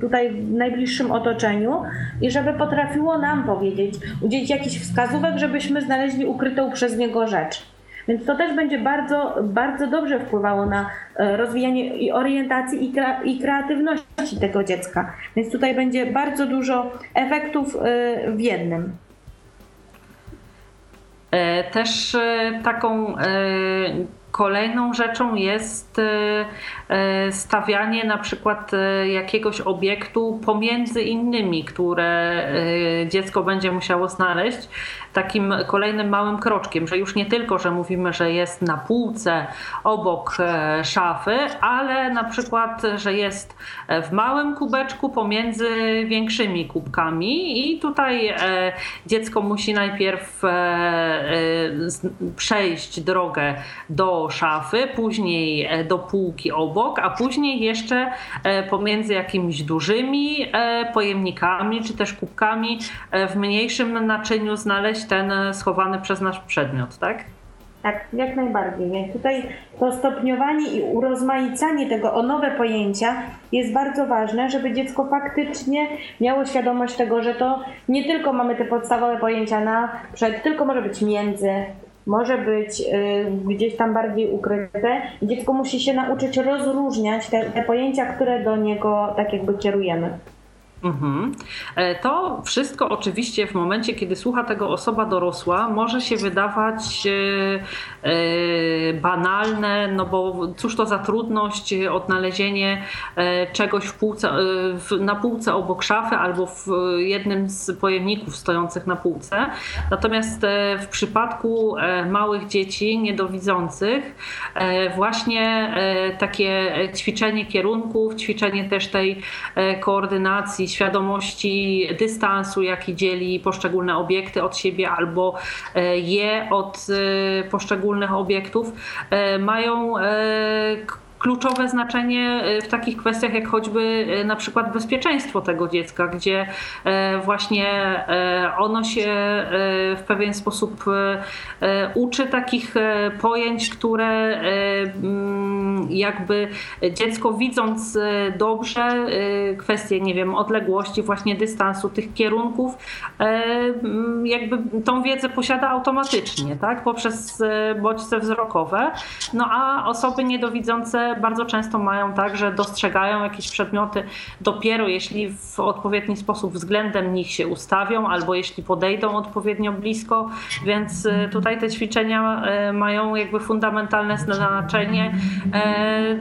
tutaj w najbliższym otoczeniu i żeby potrafiło nam powiedzieć, udzielić jakichś wskazówek, żebyśmy znaleźli ukrytą przez niego rzecz. Więc to też będzie bardzo, bardzo dobrze wpływało na e, rozwijanie i orientacji i, kre, i kreatywności tego dziecka. Więc tutaj będzie bardzo dużo efektów e, w jednym. E, też taką Kolejną rzeczą jest stawianie na przykład jakiegoś obiektu pomiędzy innymi, które dziecko będzie musiało znaleźć. Takim kolejnym małym kroczkiem, że już nie tylko, że mówimy, że jest na półce obok szafy, ale na przykład, że jest w małym kubeczku pomiędzy większymi kubkami i tutaj dziecko musi najpierw przejść drogę do szafy, później e, do półki obok, a później jeszcze e, pomiędzy jakimiś dużymi e, pojemnikami czy też kubkami w mniejszym naczyniu znaleźć ten schowany przez nasz przedmiot, tak? Tak, jak najbardziej. Więc tutaj to stopniowanie i urozmaicanie tego o nowe pojęcia jest bardzo ważne, żeby dziecko faktycznie miało świadomość tego, że to nie tylko mamy te podstawowe pojęcia na przed, tylko może być między, może być y, gdzieś tam bardziej ukryte. Dziecko musi się nauczyć rozróżniać te, te pojęcia, które do niego tak jakby kierujemy. Mhm. E, to wszystko oczywiście w momencie, kiedy słucha tego osoba dorosła, może się wydawać e, e, banalne, no bo cóż to za trudność odnalezienie czegoś w półce, na półce obok szafy albo w jednym z pojemników stojących na półce. Natomiast w przypadku małych dzieci niedowidzących właśnie takie ćwiczenie kierunków, ćwiczenie też tej koordynacji świadomości dystansu, jaki dzieli poszczególne obiekty od siebie albo e, je od e, poszczególnych obiektów, e, mają kluczowe znaczenie y, w takich kwestiach jak choćby y, na przykład bezpieczeństwo tego dziecka, gdzie e, właśnie ono się w pewien sposób uczy takich pojęć, które mm, jakby dziecko widząc dobrze kwestie, nie wiem, odległości, właśnie dystansu, tych kierunków, mm, jakby tą wiedzę posiada automatycznie, tak, poprzez bodźce wzrokowe. No a osoby niedowidzące bardzo często mają tak, że dostrzegają jakieś przedmioty dopiero jeśli w odpowiedni sposób względem nich się ustawią albo jeśli podejdą odpowiednio blisko, więc y, tutaj te ćwiczenia y, mają jakby fundamentalne znaczenie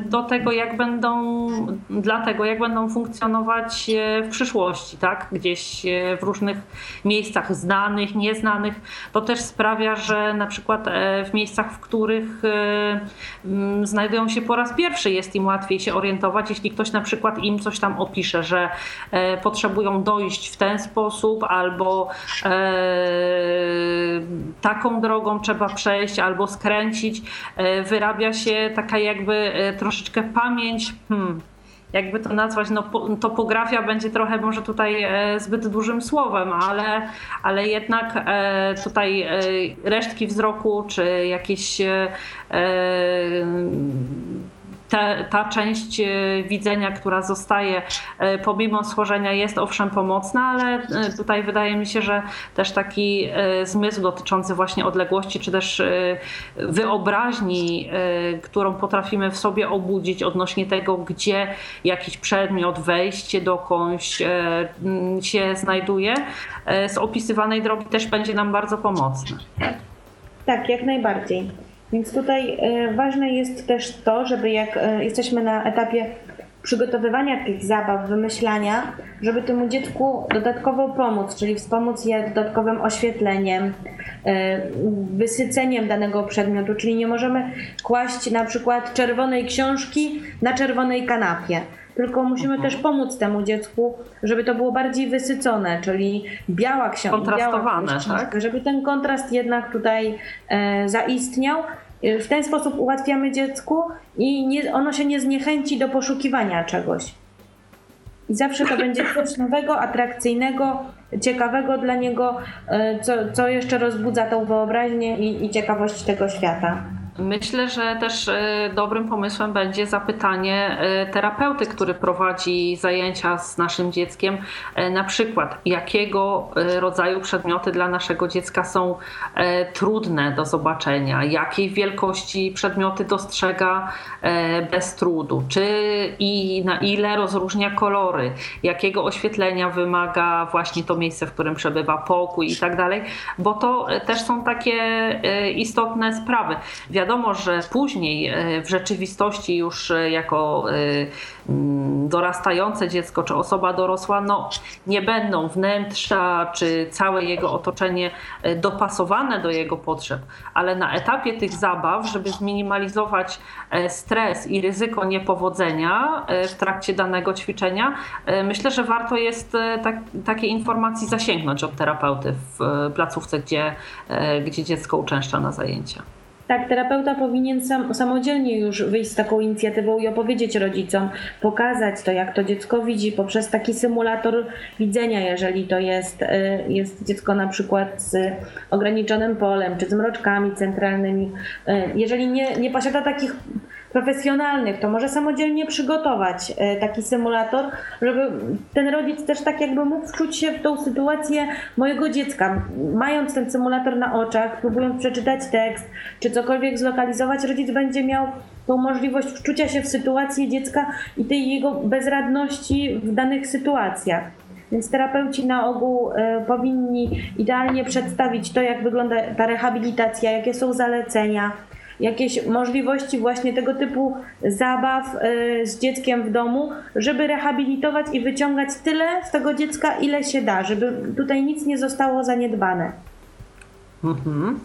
y, do tego, jak będą, dla tego, jak będą funkcjonować w przyszłości, tak? Gdzieś w różnych miejscach znanych, nieznanych. To też sprawia, że na przykład w miejscach, w których znajdują się po raz pierwszy jest im łatwiej się orientować, jeśli ktoś na przykład im coś tam opisze, że e, potrzebują dojść w ten sposób albo e, taką drogą trzeba przejść albo skręcić. E, wyrabia się taka jakby troszeczkę pamięć. Hmm, jakby to nazwać, no, topografia będzie trochę może tutaj zbyt dużym słowem, ale, ale jednak tutaj resztki wzroku czy jakieś ta, ta część e, widzenia, która zostaje e, pomimo schorzenia jest owszem pomocna, ale e, tutaj wydaje mi się, że też taki zmysł dotyczący właśnie odległości, czy też wyobraźni, którą potrafimy w sobie obudzić odnośnie tego, gdzie jakiś przedmiot, wejście dokądś się znajduje, z opisywanej drogi też będzie nam bardzo pomocne. Tak, jak najbardziej. Więc tutaj e, ważne jest też to, żeby jak e, jesteśmy na etapie przygotowywania tych zabaw, wymyślania, żeby temu dziecku dodatkowo pomóc, czyli wspomóc je dodatkowym oświetleniem, e, wysyceniem danego przedmiotu, czyli nie możemy kłaść na przykład czerwonej książki na czerwonej kanapie tylko musimy mhm. też pomóc temu dziecku, żeby to było bardziej wysycone, czyli biała książka. Kontrastowane, biała książka, tak? Żeby ten kontrast jednak tutaj e, zaistniał. W ten sposób ułatwiamy dziecku i nie, ono się nie zniechęci do poszukiwania czegoś. I zawsze to będzie coś nowego, atrakcyjnego, ciekawego dla niego, e, co, co jeszcze rozbudza tą wyobraźnię i, i ciekawość tego świata. Myślę, że też e, dobrym pomysłem będzie zapytanie e, terapeuty, który prowadzi zajęcia z naszym dzieckiem, e, na przykład jakiego rodzaju przedmioty dla naszego dziecka są trudne do zobaczenia, jakiej wielkości przedmioty dostrzega bez trudu, czy i na ile rozróżnia kolory, jakiego oświetlenia wymaga właśnie to miejsce, w którym przebywa pokój i tak dalej, bo to też są takie istotne sprawy. Wiadomo, wiadomo, że później e, w rzeczywistości już e, jako e, mm, dorastające dziecko czy osoba dorosła, no, nie będą wnętrza czy całe jego otoczenie dopasowane do jego potrzeb, ale na etapie tych zabaw, żeby zminimalizować stres i ryzyko niepowodzenia w trakcie danego ćwiczenia, myślę, że warto jest tak, takiej informacji zasięgnąć od terapeuty w placówce, gdzie, gdzie dziecko uczęszcza na zajęcia. Tak, terapeuta powinien sam, samodzielnie już wyjść z taką inicjatywą i opowiedzieć rodzicom, pokazać to, jak to dziecko widzi poprzez taki symulator widzenia, jeżeli to jest, y, jest dziecko na przykład z ograniczonym polem czy z mroczkami centralnymi. Y, jeżeli nie, nie posiada takich profesjonalnych, to może samodzielnie przygotować e, taki symulator, żeby ten rodzic też tak jakby mógł wczuć się w tą sytuację mojego dziecka. Mając ten symulator na oczach, próbując przeczytać tekst, czy cokolwiek zlokalizować, rodzic będzie miał tą możliwość wczucia się w sytuację dziecka i tej jego bezradności w danych sytuacjach. Więc terapeuci na ogół powinni idealnie przedstawić to, jak wygląda ta rehabilitacja, jakie są zalecenia, jakieś możliwości właśnie tego typu zabaw e, z dzieckiem w domu, żeby rehabilitować i wyciągać tyle z tego dziecka, ile się da, żeby tutaj nic nie zostało zaniedbane. Mhm.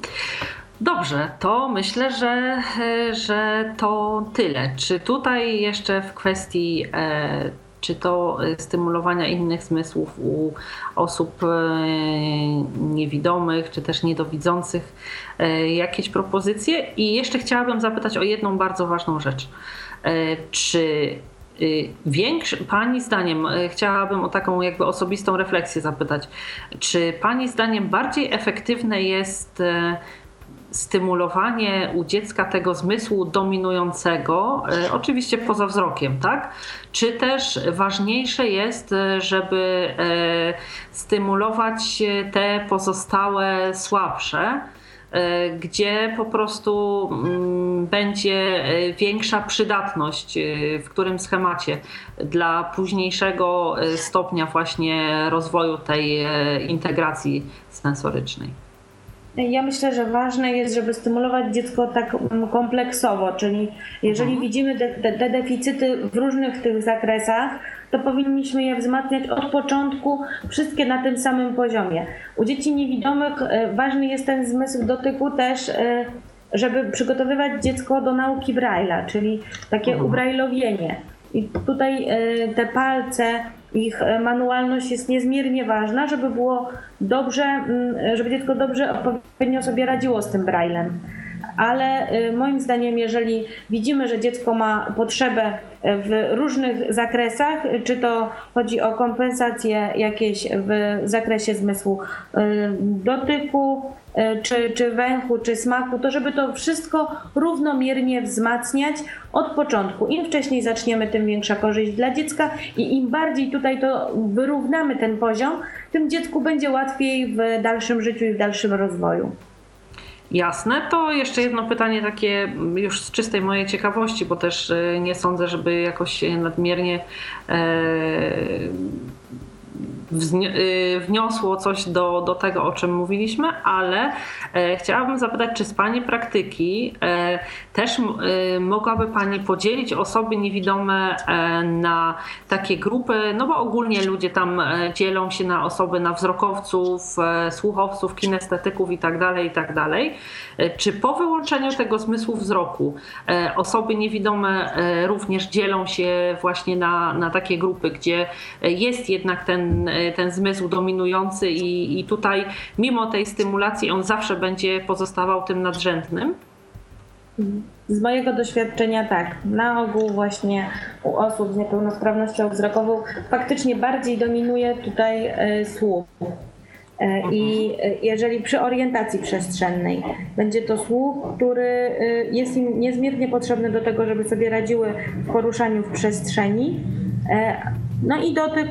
Dobrze, to myślę, że, e, że to tyle. Czy tutaj jeszcze w kwestii e, czy to e, stymulowania innych zmysłów u osób e, niewidomych, czy też niedowidzących, e, jakieś propozycje. I jeszcze chciałabym zapytać o jedną bardzo ważną rzecz. Czy Większy, pani zdaniem, chciałabym o taką jakby osobistą refleksję zapytać, czy pani zdaniem bardziej efektywne jest stymulowanie u dziecka tego zmysłu dominującego, e, oczywiście poza wzrokiem, tak? Czy też ważniejsze jest, e, żeby e, stymulować te pozostałe słabsze, gdzie po prostu mm, będzie większa przydatność w którym schemacie dla późniejszego stopnia właśnie rozwoju tej integracji sensorycznej. Ja myślę, że ważne jest, żeby stymulować dziecko tak mm, kompleksowo, czyli jeżeli mhm. widzimy te, deficyty w różnych tych zakresach, to powinniśmy je wzmacniać od początku, wszystkie na tym samym poziomie. U dzieci niewidomych e, ważny jest ten zmysł dotyku też, e, żeby przygotowywać dziecko do nauki Braille'a, czyli takie mhm. ubrajlowienie. I tutaj e, te palce, ich manualność jest niezmiernie ważna, żeby było dobrze, mm, żeby dziecko dobrze, odpowiednio sobie radziło z tym braillem. Ale e, moim zdaniem, jeżeli widzimy, że dziecko ma potrzebę w różnych zakresach, czy to chodzi o kompensacje jakieś w zakresie zmysłu e, dotyku, E, czy, czy węchu, czy smaku, to żeby to wszystko równomiernie wzmacniać od początku. Im wcześniej zaczniemy, tym większa korzyść dla dziecka i im bardziej tutaj to wyrównamy ten poziom, tym dziecku będzie łatwiej w dalszym życiu i w dalszym rozwoju. Jasne. To jeszcze jedno pytanie takie już z czystej mojej ciekawości, bo też e, nie sądzę, żeby jakoś nadmiernie e, Y, wniosło coś do, do tego, o czym mówiliśmy, ale e, chciałabym zapytać, czy z Pani praktyki e, też e, mogłaby Pani podzielić osoby niewidome na takie grupy, no bo ogólnie ludzie tam dzielą się na osoby na wzrokowców, słuchowców, kinestetyków itd., tak itd. Tak czy po wyłączeniu tego zmysłu wzroku osoby niewidome również dzielą się właśnie na, na takie grupy, gdzie jest jednak ten ten zmysł dominujący i, i tutaj mimo tej stymulacji on zawsze będzie pozostawał tym nadrzędnym? Z mojego doświadczenia tak. Na ogół właśnie u osób z niepełnosprawnością wzrokową faktycznie bardziej dominuje tutaj e, słuch. E, I e, jeżeli przy orientacji przestrzennej będzie to słuch, który jest im niezmiernie potrzebny do tego, żeby sobie radziły w poruszaniu w przestrzeni, no i dotyk,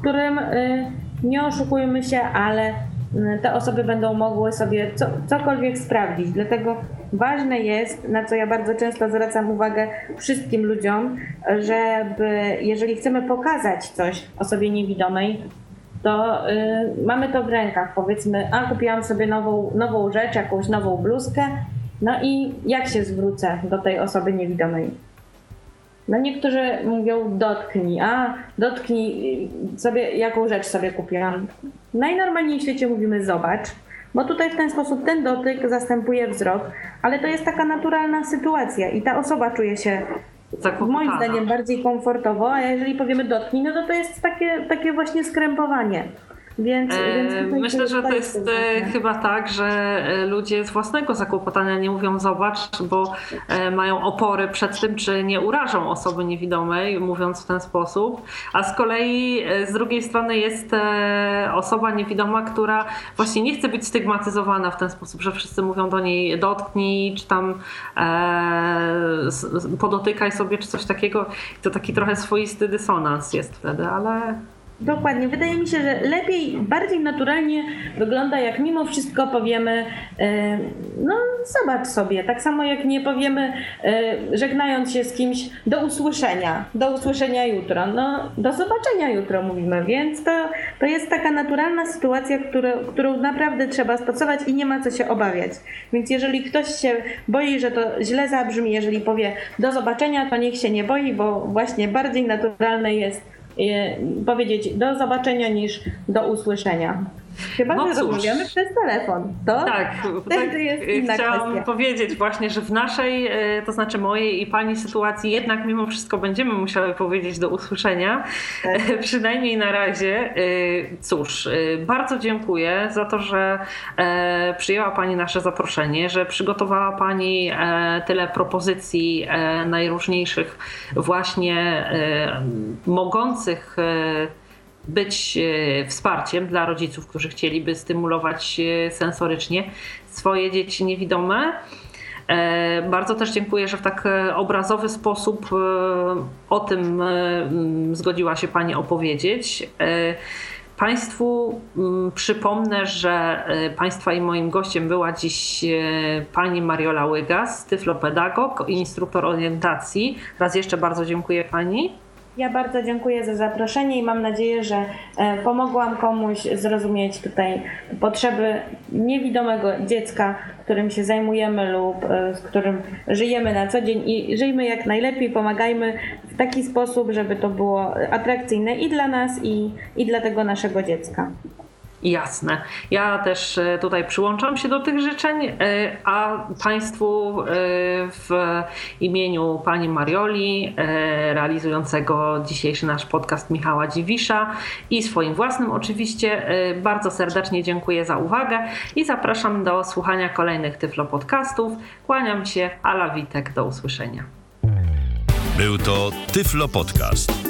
którym y, nie oszukujmy się, ale y, te osoby będą mogły sobie co, cokolwiek sprawdzić. Dlatego ważne jest, na co ja bardzo często zwracam uwagę wszystkim ludziom, żeby jeżeli chcemy pokazać coś osobie niewidomej, to y, mamy to w rękach. Powiedzmy, a kupiłam sobie nową, nową rzecz, jakąś nową bluzkę, no i jak się zwrócę do tej osoby niewidomej? No niektórzy mówią dotknij, a dotknij sobie, jaką rzecz sobie kupiłam. Najnormalniej w świecie mówimy zobacz, bo tutaj w ten sposób ten dotyk zastępuje wzrok, ale to jest taka naturalna sytuacja i ta osoba czuje się moim zdaniem bardziej komfortowo, a jeżeli powiemy dotknij, no to to jest takie, takie właśnie skrępowanie. Więc, więc Myślę, że to jest e, chyba tak, że e, ludzie z własnego zakłopotania nie mówią zobacz, bo e, mają opory przed tym, czy nie urażą osoby niewidomej, mówiąc w ten sposób. A z kolei z drugiej strony jest osoba niewidoma, która właśnie nie chce być stygmatyzowana w ten sposób, że wszyscy mówią do niej dotknij, czy tam podotykaj sobie, czy coś takiego. To taki trochę swoisty dysonans jest wtedy, ale Dokładnie. Wydaje mi się, że lepiej, bardziej naturalnie wygląda, jak mimo wszystko powiemy, e, no zobacz sobie. Tak samo jak nie powiemy, e, żegnając się z kimś, do usłyszenia, do usłyszenia jutro. No, do zobaczenia jutro mówimy, więc to, to jest taka naturalna sytuacja, którą, którą naprawdę trzeba stosować i nie ma co się obawiać. Więc jeżeli ktoś się boi, że to źle zabrzmi, jeżeli powie do zobaczenia, to niech się nie boi, bo właśnie bardziej naturalne jest powiedzieć do zobaczenia niż do usłyszenia. Chyba, no że rozmawiamy przez telefon. To tak, tak jest inna chciałam kwestia. powiedzieć właśnie, że w naszej, e, to znaczy mojej i pani sytuacji jednak mimo wszystko będziemy musiały powiedzieć do usłyszenia. Tak. E, przynajmniej na razie. E, cóż, bardzo dziękuję za to, że przyjęła pani nasze zaproszenie, że przygotowała pani tyle propozycji najróżniejszych właśnie mogących być e, wsparciem dla rodziców, którzy chcieliby stymulować e, sensorycznie swoje dzieci niewidome. E, bardzo też dziękuję, że w tak obrazowy sposób o tym zgodziła się Pani opowiedzieć. Państwu przypomnę, że Państwa i moim gościem była dziś Pani Mariola Łygas, tyflopedagog i instruktor orientacji. Raz jeszcze bardzo dziękuję Pani. Ja bardzo dziękuję za zaproszenie i mam nadzieję, że e, pomogłam komuś zrozumieć tutaj potrzeby niewidomego dziecka, którym się zajmujemy lub e, z którym żyjemy na co dzień i żyjmy jak najlepiej, pomagajmy w taki sposób, żeby to było atrakcyjne i dla nas, i, i dla tego naszego dziecka. Jasne. Ja też e, tutaj przyłączam się do tych życzeń, e, a Państwu e, w imieniu Pani Marioli, realizującego dzisiejszy nasz podcast Michała Dziwisza i swoim własnym oczywiście bardzo serdecznie dziękuję za uwagę i zapraszam do słuchania kolejnych Tyflo Podcastów. Kłaniam się, Ala Witek, do usłyszenia. Był to Tyflo Podcast.